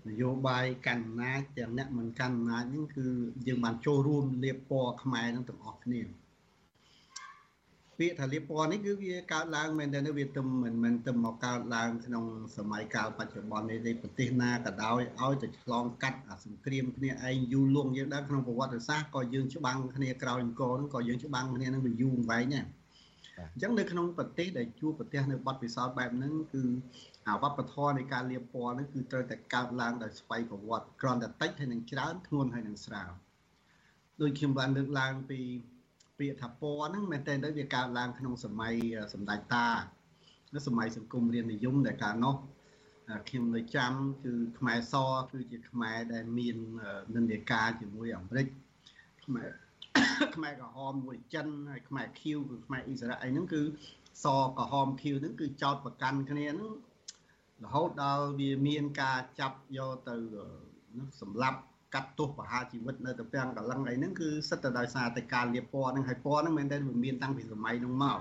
នយោបាយកាន់អំណាចទាំងអ្នកមិនកាន់អំណាចហ្នឹងគឺយើងបានចូលរួមលៀបពណ៌ខ្មែរនឹងទាំងអស់គ្នា ពាក្យថាលៀបពណ៌នេះគឺវាកើតឡើងមែនតែវាទៅមិនមែនទៅមកកើតឡើងក្នុងសម័យកាលបច្ចុប្បន្ននេះទេប្រទេសណាក៏ដោយឲ្យតែឆ្លងកាត់អាសង្គ្រាមគ្នាឯងយូរលង់យើងដែរក្នុងប្រវត្តិសាស្ត្រក៏យើងច្បាំងគ្នាក្រោយអង្គរហ្នឹងក៏យើងច្បាំងគ្នានឹងវាយូរអង្វែងដែរអញ្ចឹងនៅក្នុងប្រទេសដែលជួបប្រទេសនៅបទពិសោធន៍បែបហ្នឹងគឺអាវប្បធម៌នៃការលាបពណ៌ហ្នឹងគឺត្រូវតែកើតឡើងដោយស្វ័យប្រវត្តិគ្រាន់តែតិចហើយនឹងច្រើនធ្ងន់ហើយនឹងស្រាលដូចខ្ញុំបានលើកឡើងពី ពាក្យថាពណ៌ហ្នឹងមែនតើទៅវាកើតឡើងក្នុងសម័យសម្ដេចតានៅសម័យសង្គមរាជនិយមដែលកាលនោះខ្ញុំនៅចាំគឺខ្មែរសគឺជាខ្មែរដែលមាននិន្នាការជាមួយអាមេរិកខ្មែរខ្មែរក្រហមមួយចិនហើយខ្មែរខៀវគឺខ្មែរអ៊ីស្រាអែលហ្នឹងគឺសក្រហមខៀវហ្នឹងគឺចោតប្រកាន់គ្នាហ្នឹងរហូតដល់វាមានការចាប់យកទៅសម្លាប់ កាត់ទោសប្រហារជីវិតនៅទៅពាំងកលឹងអីហ្នឹងគឺសិតតែដោយសារតែការលៀបពណ៌ហ្នឹងហើយពណ៌ហ្នឹងមែនតើវាមានតាំងពីសម័យហ្នឹងមក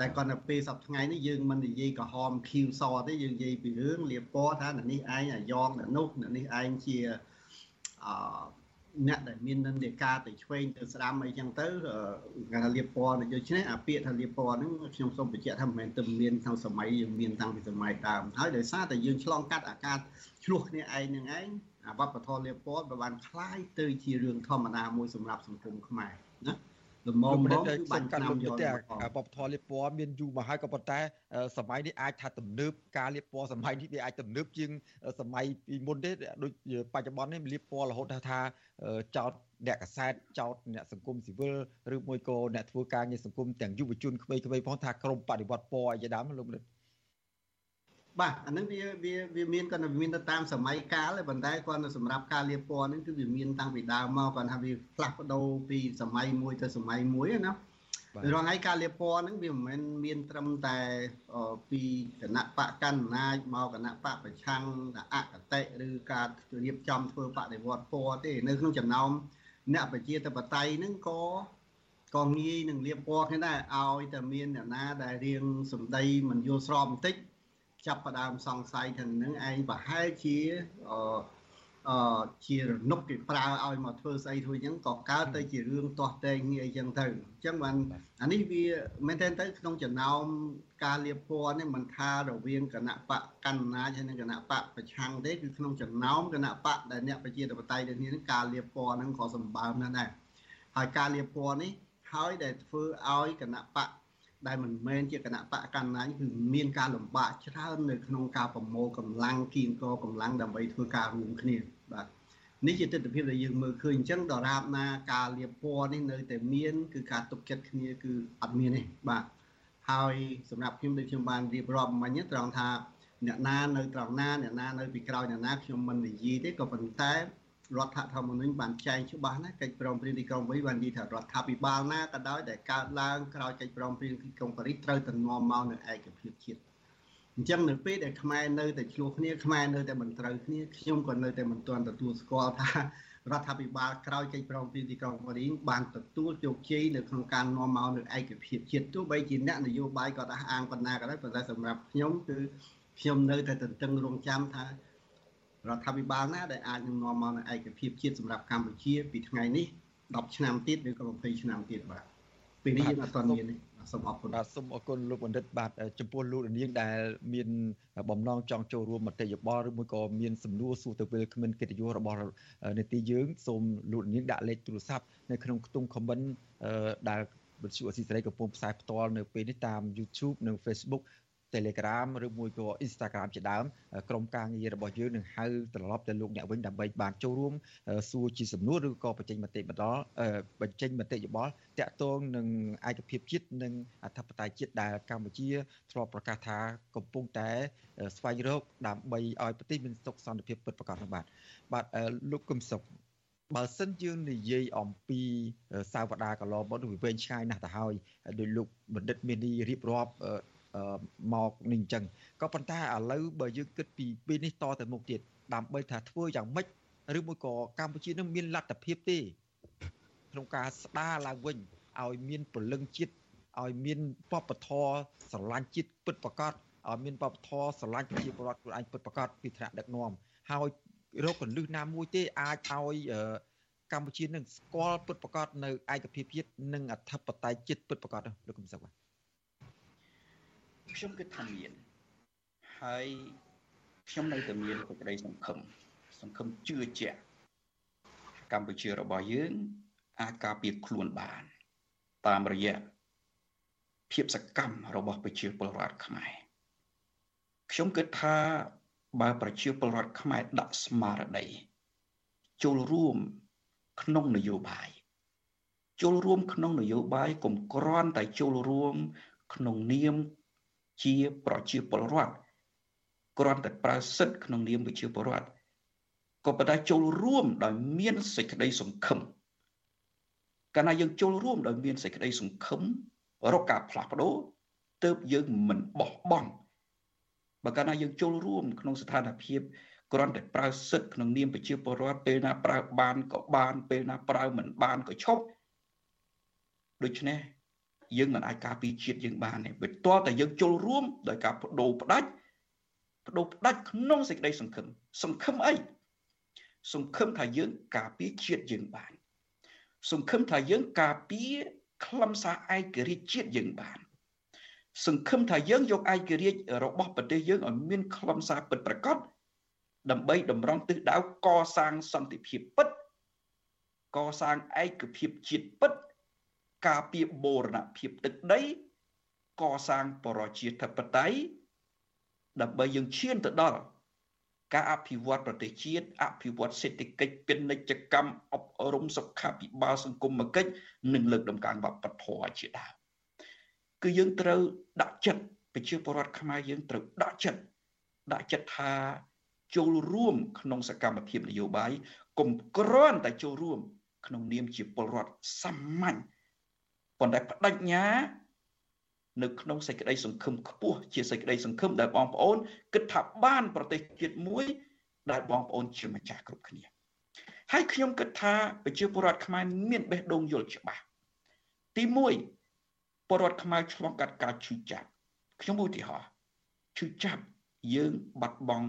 តែគាត់នៅពេលសប្តាហ៍ថ្ងៃនេះយើងមិននិយាយក្រហមខៀវសទេយើងនិយាយពីរឿងលៀបពណ៌ថានេះឯងអាយ៉ងនោះនេះឯងជាអឺអ្នកដែលមាននិន្នាការទៅឆ្វេងទៅស្ដាំអីចឹងទៅគេថាលៀបពណ៌ដូច្នេះអាពាក្យថាលៀបពណ៌ហ្នឹងខ្ញុំសូមបញ្ជាក់ថាមិនមែនទៅមានក្នុងសម័យយើងមានតាំងពីសម័យដើមហើយដោយសារតែយើងឆ្លងកាត់អាកាសឆ្លោះគ្នាឯងនឹងឯងអា វប្បធម៌លៀបពណ៌បានคล้ายទៅជារឿងធម្មតាមួយសម្រាប់សង្គមខ្មែរណាលំមមកគឺបានឆ្នាំយកបបធរលៀបពណ៌មានយូរមកហើយក៏ប៉ុន្តែសម័យនេះអាចថាទំនើបការលៀបពណ៌សម័យនេះវាអាចទំនើបជាងសម័យពីមុនទេដូចបច្ចុប្បន្ននេះលៀបពណ៌រហូតថាចោតអ្នកកសែតចោតអ្នកសង្គមស៊ីវិលឬមួយក៏អ្នកធ្វើការងារសង្គមទាំងយុវជនក្មេងៗផងថាក្រុមបដិវត្តពណ៌អីជាដើមលោកនិត បាទអានឹងវាវាវាមានគាត់មានទៅតាមសម័យកាលទេប៉ុន្តែគាត់នៅសម្រាប់ការលាបពណ៌នេះគឺវាមានតាំងពីដើមមកគាត់ថាវាផ្លាស់ប្ដូរពីសម័យមួយទៅសម័យមួយណារងឯការលាបពណ៌ហ្នឹងវាមិនមែនមានត្រឹមតែពីគណៈបកកណ្ណាចមកគណៈបកប្រឆាំងអកតេឬការរៀបចំធ្វើបដិវត្តពណ៌ទេនៅក្នុងចំណោមអ្នកប្រជាធិបតេយ្យហ្នឹងក៏ក៏ងាយនឹងលាបពណ៌គ្នាដែរឲ្យតែមានអ្នកណាដែលរៀងសម្ដីមិនយល់ស្របបន្តិច ចាប់ផ្ដើមសង្ស័យថានឹងឯងប្រហែលជាអឺអឺជារនុកគេប្រើឲ្យមកធ្វើស្អីធ្វើអញ្ចឹងក៏កើតទៅជារឿងទាស់តែងគ្នាអញ្ចឹងទៅអញ្ចឹងបានអានេះវាមែនតើទៅក្នុងចំណោមការលៀបពណ៌នេះមិនថារវាងគណៈបកកណ្ណាហើយនិងគណៈបកប្រឆាំងទេគឺក្នុងចំណោមគណៈបកដែលអ្នកប្រជាធិបតេយ្យដូចនេះការលៀបពណ៌ហ្នឹងក៏សម្បើមណាស់ដែរហើយការលៀបពណ៌នេះហើយដែលធ្វើឲ្យគណៈបក ដែលមិនមែនជាគណៈបកកណ្ណាញគឺមានការលំបាកច្រើននៅក្នុងការប្រមូលកម្លាំងគៀងកកម្លាំងដើម្បីធ្វើការរួមគ្នាបាទនេះជាទស្សនវិជ្ជាដែលយើងមើលឃើញអញ្ចឹងដរាបណាការលៀបពណ៌នេះនៅតែមានគឺការទុកចិត្តគ្នាគឺអត់មានទេបាទហើយសម្រាប់ខ្ញុំដូចខ្ញុំបានរៀបរាប់មិញត្រង់ថាអ្នកណានៅត្រង់ណាអ្នកណានៅពីក្រោយអ្នកណាខ្ញុំមិននិយាយទេក៏ប៉ុន្តែ រដ្ឋធម្មនុញ្ញបានចែងច្បាស់ណាកិច្ចព្រមព្រៀងទីក្រុងប៉ារីសបាននិយាយថារដ្ឋាភិបាលណាក៏ដោយដែលកើតឡើងក្រោយកិច្ចព្រមព្រៀងទីក្រុងប៉ារីសត្រូវតែនាំមកនៅឯកភាពជាតិអញ្ចឹងនៅពេលដែលខ្មែរនៅតែឆ្លោះគ្នាខ្មែរនៅតែមិនត្រូវគ្នាខ្ញុំក៏នៅតែមិនទាន់ទទួលស្គាល់ថារដ្ឋាភិបាលក្រោយកិច្ចព្រមព្រៀងទីក្រុងប៉ារីសបានទទួលជោគជ័យនៅក្នុងការនាំមកនៅឯកភាពជាតិទោះបីជាអ្នកនយោបាយគាត់អះអាងប៉ុណ្ណាក៏ដោយប៉ុន្តែសម្រាប់ខ្ញុំគឺខ្ញុំនៅតែទន្ទឹងរង់ចាំថា រដ្ឋាភិបាលណាដែលអាចនឹងនាំមកនៅឯកភាពជាតិសម្រាប់កម្ពុជាពីថ្ងៃនេះ10ឆ្នាំទៀតឬក៏20ឆ្នាំទៀតបាទពេលនេះយើងអត់ទាន់មានទេសូមអរគុណបាទសូមអរគុណលោកបណ្ឌិតបាទចំពោះលោកនាងដែលមានបំណងចង់ចូលរួមមតិយោបល់ឬមួយក៏មានសំណួរសួរទៅពេលគ្មិនកិត្តិយសរបស់នេតិយើងសូមលោកនាងដាក់លេខទូរស័ព្ទនៅក្នុងខ្ទង់ comment ដែលវិទ្យុអស៊ីសេរីកំពុងផ្សាយផ្ទាល់នៅពេលនេះតាម YouTube និង Facebook Telegram ឬមួយក៏ Instagram ជាដើមក្រុមការងាររបស់យើងនឹងហៅត្រឡប់ទៅលោកអ្នកវិញដើម្បីបានចូលរួមសួរជាសំណួរឬក៏បញ្ចេញមតិបន្តបញ្ចេញមតិយោបល់តាក់ទងនឹងឯកភាពជាតិនិងអធិបតេយ្យជាតិដែលកម្ពុជាធ្លាប់ប្រកាសថាកំពុងតែស្វែងរកដើម្បីឲ្យប្រទេសមានសុខសន្តិភាពពិតប្រាកដនោះបាទបាទលោកកឹមសុខបើសិនយើងនិយាយអំពីសាវតាកន្លងមកវាវែងឆ្ងាយណាស់ទៅហើយដោយលោកបណ្ឌិតមានរៀបរាប់ មកនេះអញ្ចឹងក៏ប៉ុន្តែឥឡូវបើយើងគិតពីពេលនេះតទៅមុខទៀតដើម្បីថាធ្វើយ៉ាងម៉េចឬមួយក៏កម្ពុជានឹងមានលទ្ធភាពទេក្នុងការស្ដារឡើងវិញឲ្យមានពលឹងជាតិឲ្យមានបពធស្រឡាញ់ជាតិពិតប្រកបឲ្យមានបពធស្រឡាញ់ប្រជាពលរដ្ឋខ្លួនឯងពិតប្រកបពីថ្នាក់ដឹកនាំហើយរកកលឹះណាមួយទេអាចឲ្យកម្ពុជានឹងស្គាល់ពិតប្រកបនៅឯកភាពជាតិនិងអធិបតេយ្យជាតិពិតប្រកបលោកកឹមសុខបាទ ខ្ញុំគិតថាមានហើយខ្ញុំនៅតែមានសេចក្តីសង្ឃឹមសង្ឃឹមជឿជាក់កម្ពុជារបស់យើង អាចការពារខ្លួនបាន តាមរយៈភាពសកម្មរបស់ប្រជាពលរដ្ឋខ្មែរខ្ញុំគិតថាបើប្រជាពលរដ្ឋខ្មែរដាក់ស្មារតីចូលរួមក្នុងនយោបាយចូលរួមក្នុងនយោបាយកុំគ្រាន់តែចូលរួម ក្នុងនាម ជាប្រជាពលរដ្ឋគ្រាន់តែប្រើសិទ្ធិក្នុងនាមប្រជាពលរដ្ឋក៏ប៉ុន្តែចូលរួមដោយមានសេចក្តីសង្ឃឹមកាលណាយើងចូលរួមដោយមានសេចក្តីសង្ឃឹមរកការផ្លាស់ប្ដូរទើបយើងមិនបោះបង់បើកាលណាយើងចូលរួមក្នុងស្ថានភាពគ្រាន់តែប្រើសិទ្ធិក្នុងនាមប្រជាពលរដ្ឋពេលណាប្រើបានក៏បានពេលណាប្រើមិនបានក៏ឈប់ដូច្នេះ យើងមិនអាចការពារជាតិយើងបានទេវាតតែយើងចូលរួមដោយការបដូរផ្ដាច់បដូរផ្ដាច់ក្នុងសេចក្តីសង្ឃឹមសង្ឃឹមអីសង្ឃឹមថាយើងការពារជាតិយើងបាន សង្ឃឹមថាយើងការពារខ្លឹមសារឯករាជ្យជាតិយើងបាន សង្ឃឹមថាយើងយកឯករាជ្យរបស់ប្រទេសយើងឲ្យមានខ្លឹមសារពិតប្រាកដដើម្បីតម្រង់ទិសដៅកសាងសន្តិភាពពិតកសាងឯកភាពជាតិពិត ការពារបូរណភាពទឹកដី កសាងប្រជាធិបតេយ្យដើម្បីយើងឈានទៅដល់ការអភិវឌ្ឍប្រទេសជាតិអភិវឌ្ឍសេដ្ឋកិច្ចពាណិជ្ជកម្មអប់រំសុខាភិបាលសង្គមគិច្ចនិងលើកដំកើងវប្បធម៌ជាដើមគឺយើងត្រូវដាក់ចិត្តប្រជាពលរដ្ឋខ្មែរយើងត្រូវដាក់ចិត្តដាក់ចិត្តថាចូលរួមក្នុងសកម្មភាពនយោបាយកុំគ្រាន់តែចូលរួម ក្នុងនាមជាពលរដ្ឋសាមញ្ញ ប៉ុន្តែបដិញ្ញានៅក្នុងសេចក្តីសង្ឃឹមខ្ពស់ជាសេចក្តីសង្ឃឹមដែលបងប្អូនគិតថាបានប្រទេសជាតិមួយដែលបងប្អូនជាម្ចាស់គ្រប់គ្នាហើយខ្ញុំគិតថាប្រជាពលរដ្ឋខ្មែរមានបេះដូងយល់ច្បាស់ទី1ពលរដ្ឋខ្មែរឆ្លងកាត់ការឈឺចាប់ខ្ញុំឧទាហរណ៍ឈឺចាប់យើងបាត់បង់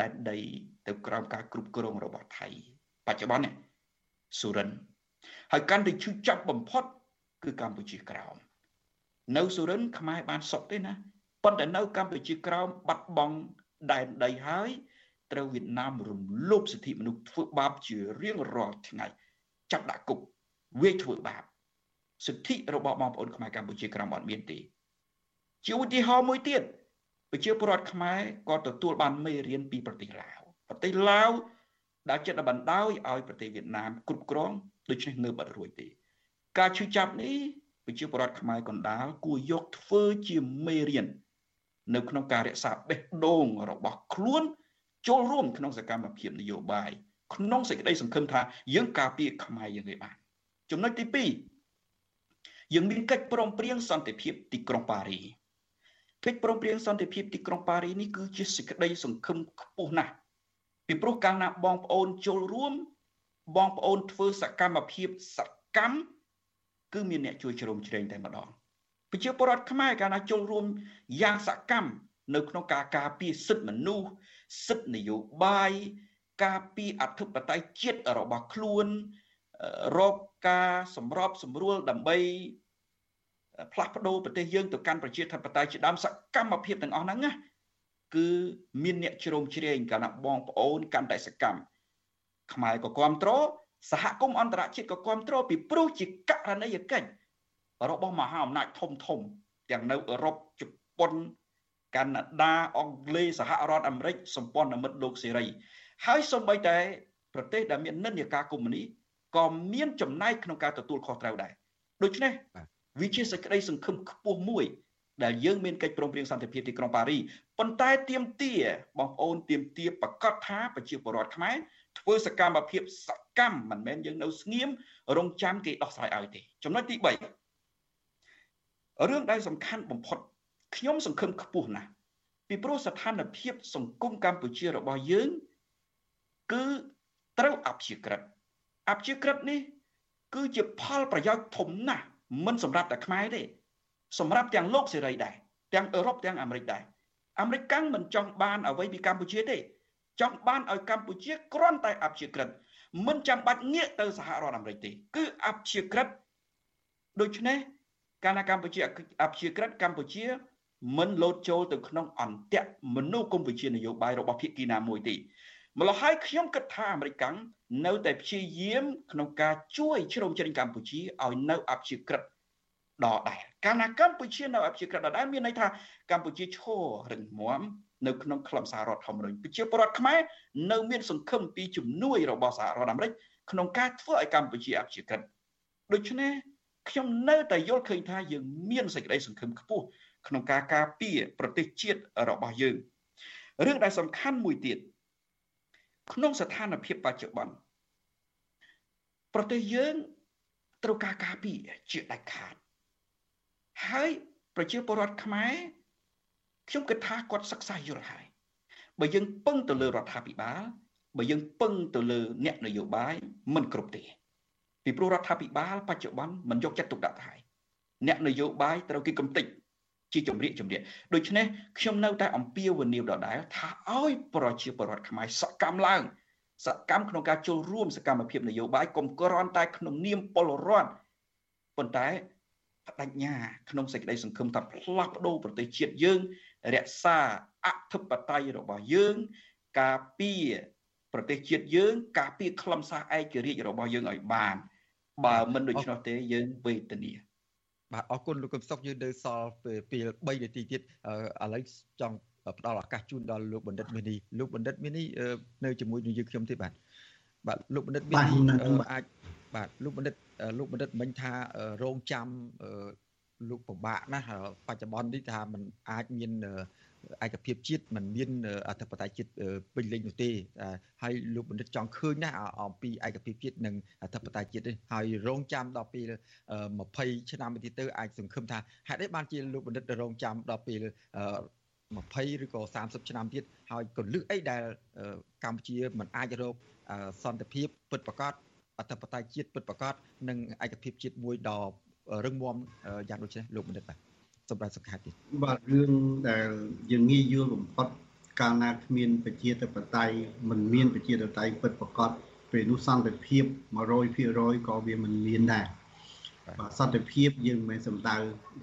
ដែនដីទៅក្រោមការគ្រប់គ្រងរបស់ថៃបច្ចុប្បន្ននេះសុរិនហើយកាន់តែឈឺចាប់បំផុត គឺកម្ពុជាក្រោមនៅសុរិនខ្មែរបានសុខទេណាប៉ុន្តែនៅកម្ពុជាក្រោមបាត់បង់ដែនដីហើយត្រូវវៀតណាមរំលោភសិទ្ធិមនុស្សធ្វើបាបជារៀងរាល់ថ្ងៃចាប់ដាក់គុកវាយធ្វើបាបសិទ្ធិរបស់បងប្អូនខ្មែរកម្ពុជាក្រោមអត់មានទេជាឧទាហរណ៍មួយទៀតប្រជាពលរដ្ឋខ្មែរក៏ទទួលបានមេរៀនពីប្រទេសឡាវប្រទេសឡាវដែលចិត្តបណ្ដោយឲ្យប្រទេសវៀតណាមគ្រប់គ្រងដូច្នេះនៅបាត់រួចទេ ការឈឺចាប់នេះប្រជាពលរដ្ឋខ្មែរកណ្ដាលគួរយកធ្វើជាមេរៀននៅក្នុងការរក្សាបេះដូងរបស់ខ្លួនចូលរួមក្នុងសកម្មភាពនយោបាយក្នុងសេចក្តីសង្ឃឹមថាយើងការពារខ្មែរយើងឯបានចំណុចទី2យើងមានកិច្ចព្រមព្រៀងសន្តិភាពទីក្រុងប៉ារីកិច្ចព្រមព្រៀងសន្តិភាពទីក្រុងប៉ារីនេះគឺជាសេចក្តីសង្ឃឹមខ្ពស់ណាស់ពីព្រោះកាលណាបងប្អូនចូលរួមបងប្អូនធ្វើសកម្មភាពសកម្ម គឺមានអ្នកជួយជ្រោមជ្រែងតែម្ដងប្រជាពលរដ្ឋខ្មែរកាលណាចូលរួមយ៉ាងសកម្មនៅក្នុងការការពារសិទ្ធិមនុស្សសិទ្ធិនយោបាយការពារអធិបតេយ្យជាតិរបស់ខ្លួនរកការសម្របសម្រួលដើម្បីផ្លាស់ប្ដូរប្រទេសយើងទៅកាន់ប្រជាធិបតេយ្យជាដើមសកម្មភាពទាំងអស់ហ្នឹងណាគឺមានអ្នកជ្រោមជ្រែងកាលណាបងប្អូនកាន់តែសកម្មខ្មែរក៏គ្រប់គ្រង សហគមន៍អន្តរជាតិក៏គ្រប់គ្រងពីព្រោះជាករណីយកិច្ចរបស់មហាអំណាចធំធំ ទាំងនៅអឺរ៉ុបជប៉ុនកាណាដាអង់គ្លេសសហរដ្ឋអាមេរិកសម្ព័ន្ធមិត្តលោកសេរី ហើយសូម្បីតែប្រទេសដែលមាននិន្នាការកុម្មុយនីក៏មានចំណែកក្នុងការទទួលខុសត្រូវដែរដូច្នេះវាជាសេចក្តីសង្ឃឹមខ្ពស់មួយ ដែលយើងមានកិច្ចព្រមព្រៀងសន្តិភាពទីក្រុងប៉ារីប៉ុន្តែទៀមទាបងប្អូនទៀមទាប្រកាសថាប្រជាពលរដ្ឋខ្មែរ ធ្វើសកម្មភាពសកម្មមិនមែនយើងនៅស្ងៀមរងចាំគេដោះស្រាយឲ្យទេចំណុចទី3រឿងដែលសំខាន់បំផុតខ្ញុំសង្ឃឹមខ្ពស់ណាស់ពីព្រោះស្ថានភាពសង្គមកម្ពុជារបស់យើងគឺត្រូវអព្យាក្រឹតអព្យាក្រឹតនេះ គឺជាផលប្រយោជន៍ធំណាស់មិនសម្រាប់តែខ្មែរទេសម្រាប់ទាំងលោកសេរីដែរទាំងអឺរ៉ុបទាំងអាមេរិកដែរអាមេរិកកាំងមិនចង់បានអ្វីពីកម្ពុជាទេ ចង់បានឲ្យកម្ពុជាគ្រាន់តែអព្យាក្រឹតមិនចាំបាច់ងាកទៅសហរដ្ឋអាមេរិកទេ គឺអព្យាក្រឹតដូច្នេះកាលណាកម្ពុជាអព្យាក្រឹតកម្ពុជាមិនលោតចូលទៅក្នុងអន្តៈមនោគមវិជ្ជានយោបាយរបស់ភាគីណាមួយទេម្ល៉េះហើយខ្ញុំគិតថាអាមេរិកនៅតែព្យាយាម ក្នុងការជួយជ្រោមជ្រែងកម្ពុជាឲ្យនៅអព្យាក្រឹតដដែលកាលណាកម្ពុជានៅអព្យាក្រឹតដដែលមានន័យថាកម្ពុជាឈររឹងមាំ នៅក្នុងក្លឹបសហរដ្ឋធម្មនុញ្ញប្រជាពលរដ្ឋខ្មែរនៅមានសង្ឃឹមពីជំនួយរបស់សហរដ្ឋអាមេរិកក្នុងការធ្វើឲ្យកម្ពុជាអព្យាក្រឹតដូច្នេះខ្ញុំនៅតែយល់ឃើញថាយើងមានសេចក្តីសង្ឃឹមខ្ពស់ក្នុងការការពារប្រទេសជាតិរបស់យើងរឿងដែលសំខាន់មួយទៀតក្នុងស្ថានភាពបច្ចុប្បន្នប្រទេសយើងត្រូវការការពារជាដាច់ខាតហើយប្រជាពលរដ្ឋខ្មែរ ខ្ញុំគិតថាគាត់សិក្សាយល់ហើយបើយើងពឹងទៅលើរដ្ឋាភិបាលបើយើងពឹងទៅលើអ្នកនយោបាយមិនគ្រប់ទេពីព្រោះរដ្ឋាភិបាលបច្ចុប្បន្នមិនយកចិត្តទុកដាក់ទៅហើយអ្នកនយោបាយត្រូវគេកំទេចជាជំរាកជំរាកដូច្នេះខ្ញុំនៅតែអំពាវនាវដដែលថាឲ្យប្រជាពលរដ្ឋខ្មែរសកម្មឡើងសកម្មក្នុងការចូលរួមសកម្មភាពនយោបាយកុំគ្រាន់តែក្នុងនាមពលរដ្ឋប៉ុន្តែបដិញ្ញាក្នុងសេចក្តីសង្ឃឹមថាផ្លាស់ប្ដូរប្រទេសជាតិយើង រក្សាអធិបតេយ្យរបស់យើង ការពារប្រទេសជាតិយើង ការពារខ្លឹមសារឯករាជ្យរបស់យើងឲ្យបាន បើមិនដូច្នោះទេយើងវេទនាបាទអរគុណលោកកឹមសុខយើងនៅសល់ពេល3នាទីទៀតឥឡូវចង់ផ្ដល់ឱកាសជូនដល់លោកបណ្ឌិតមីនីលោកបណ្ឌិតមីនីនៅជាមួយនឹងយើងខ្ញុំទេបាទបាទលោកបណ្ឌិតមីនីអាចបាទលោកបណ្ឌិតលោកបណ្ឌិតមិញថារងចាំ លោកពិបាកណាស់បច្ចុប្បន្ននេះថាมันអាចមានឯកភាពជាតិมันមានអធិបតេយ្យជាតិពេញលេញនោះទេហើយលោកបណ្ឌិតចង់ឃើញណាស់អំពីឯកភាពជាតិនិងអធិបតេយ្យជាតិនេះហើយរងចាំដល់ពេល20ឆ្នាំទៀតទៅអាចសង្ឃឹមថាហេតុអីបានជាលោកបណ្ឌិតរងចាំដល់ពេល20ឬក៏30ឆ្នាំទៀតហើយកលឹះអីដែលកម្ពុជាមិនអាចរកសន្តិភាពពិតប្រាកដអធិបតេយ្យជាតិពិតប្រាកដនិងឯកភាពជាតិមួយដ៏ រឹងមាំយ៉ាងដូចនេះលោកបណ្ឌិតបាទសម្រាប់សង្ខេបទៀតបាទរឿងដែលយើងងាយយល់បំផុតកាលណាគ្មានប្រជាធិបតេយ្យមិនមានប្រជាធិបតេយ្យពិតប្រាកដពេលនោះសន្តិភាព100%ក៏វាមិនមានដែរបាទសន្តិភាពយើងមិនមែនសំដៅ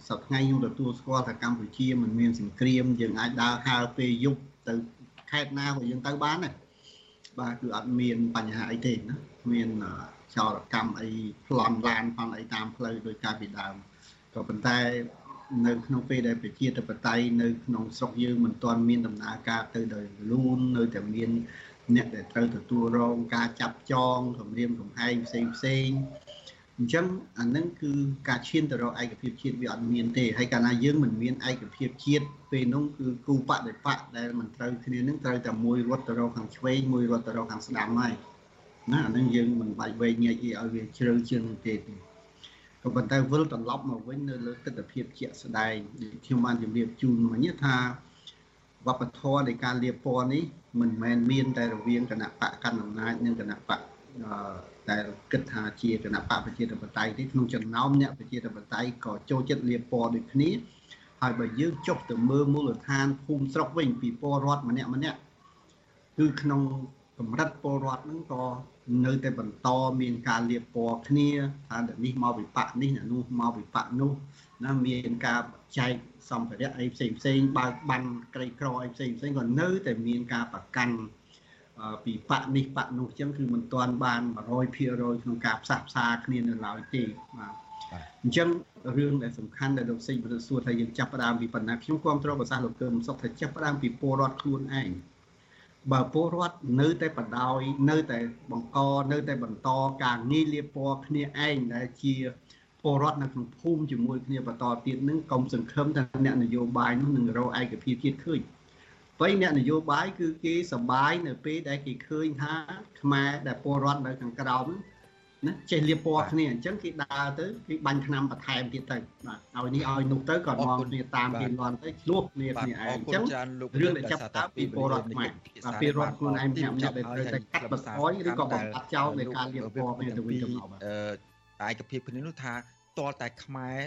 សប្តាហ៍ថ្ងៃខ្ញុំទទួលស្គាល់ថាកម្ពុជាមិនមានសង្គ្រាមយើងអាចដើរហើរពេលយប់ទៅខេត្តណាក៏យើងទៅបានដែរបាទគឺអត់មានបញ្ហាអីទេណាមាន ចោរកម្មអីប្លន់ឡានផងអីតាមផ្លូវដោយការពីដើមក៏ប៉ុន្តែនៅក្នុងពេលដែលប្រជាធិបតេយ្យនៅក្នុងស្រុកយើងមិនទាន់មានដំណើរការទៅដោយលូននៅតែមានអ្នកដែលត្រូវទទួលរងការចាប់ចងគម្រាមកំហែងផ្សេងផ្សេងអញ្ចឹងអានឹងគឺការឈានទៅរកឯកភាពជាតិវាអត់មានទេហើយកាលណាយើងមិនមានឯកភាពជាតិពេលនោះគឺគូបដិបកដែលមិនត្រូវគ្នានឹងត្រូវតែមួយរត់ទៅរកខាងឆ្វេងមួយរត់ទៅរកខាងស្ដាំហើយ ណាអានឹងយើងមិនបាច់វែងញែកអីឲ្យវាជ្រៅជាងទេទេក៏ប៉ុន្តែវិលត្រឡប់មកវិញនៅលើទស្សនវិជ្ជាជាក់ស្ដែងខ្ញុំបានជម្រាបជូនមិញថាវប្បធម៌នៃការលៀបពណ៌នេះមិនមែនមានតែរវាងគណៈបកកណ្ដាលអំណាចនិងគណៈបកដែលគិតថាជាគណៈបកប្រជាធិបតេយ្យទេក្នុងចំណោមអ្នកប្រជាធិបតេយ្យក៏ចូលចិត្តលៀបពណ៌ដូចគ្នាហើយបើយើងចុះទៅមើលមូលដ្ឋានភូមិស្រុកវិញពីពលរដ្ឋម្នាក់ម្នាក់គឺក្នុងកម្រិតពលរដ្ឋហ្នឹងក៏ នៅតែបន្តមានការលៀបពណ៌គ្នាថានេះមកវិបកនេះនោះមកវិបកនោះណាមានការចែកសម្ភារៈអីផ្សេងផ្សេងបើកបានក្រីក្រអីផ្សេងផ្សេងក៏នៅតែមានការប្រកាន់ពីបកនេះបកនោះចឹងគឺមិនទាន់បាន100%ក្នុងការផ្សះផ្សាគ្នានៅឡើយទេបាទអញ្ចឹងរឿងដែលសំខាន់ដែលលោកសេចក្ដីសួរថាយើងចាប់ផ្ដើមពីបណ្ណាខ្ញុំគ្រប់គ្រងប្រសាសន៍លោកកើមសុខថាចាប់ផ្ដើមពីពលរដ្ឋខ្លួនឯង បើពលរដ្ឋនៅតែបដ ாய் នៅតែបង្កនៅតែបន្តការងាយលៀបពណ៌គ្នាឯងដែលជាពលរដ្ឋនៅក្នុងភូមិជាមួយគ្នាបន្តទៀតនឹងកុំសង្ឃឹមថាអ្នកនយោបាយនោះនឹងរកឯកភាពជាតិឃើញបីអ្នកនយោបាយគឺគេសបាយនៅពេលដែលគេឃើញថាខ្មែរដែលពលរដ្ឋនៅខាងក្រោម ណាចេះលៀបពណ៌គ្នាអញ្ចឹងគេដើរទៅគេបាញ់ឆ្នាំបន្ថែមទៀតទៅបាទឲ្យនេះឲ្យនោះទៅក៏នាំគ្នាតាមគេលន់ទៅឆ្លោះគ្នាគ្នាឯងអញ្ចឹងរឿងដែលចាប់តាពីពលរដ្ឋខ្មែរបាទពីរដ្ឋខ្លួនឯងម្នាក់ម្នាក់ដែលត្រូវតែកាត់បន្ថយឬក៏បំបត្តិចោលនៃការលៀបពណ៌គ្នាទៅវិញទៅមកអឺឯកភាពគ្នានោះថាតលតែខ្មែរ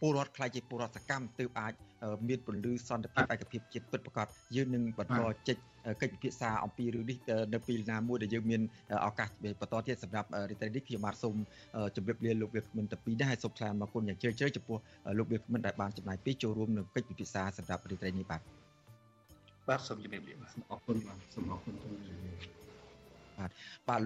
ពលរដ្ឋខ្លាចជាពលរដ្ឋសកម្មទើបអាច មានពលឺសន្តិភាពឯកភាពជាតិពិតប្រាកដយើងនឹងបន្តចេញកិច្ចពិភាក្សាអំពីរឿងនេះនៅពេលណាមួយដែលយើងមានឱកាសបន្តទៀតសម្រាប់រីត្រីនេះខ្ញុំបាទសូមជម្រាបលាលោកវាគ្មិនតាពីនេះហើយសូមថ្លែងអរគុណយ៉ាងជ្រាលជ្រៅចំពោះលោកវាគ្មិនដែលបានចំណាយពេលចូលរួមនៅកិច្ចពិភាក្សាសម្រាប់រីត្រីនេះបាទបាទសូមជម្រាបលាបាទអរគុណបាទសូមអរគុណបាទបាទ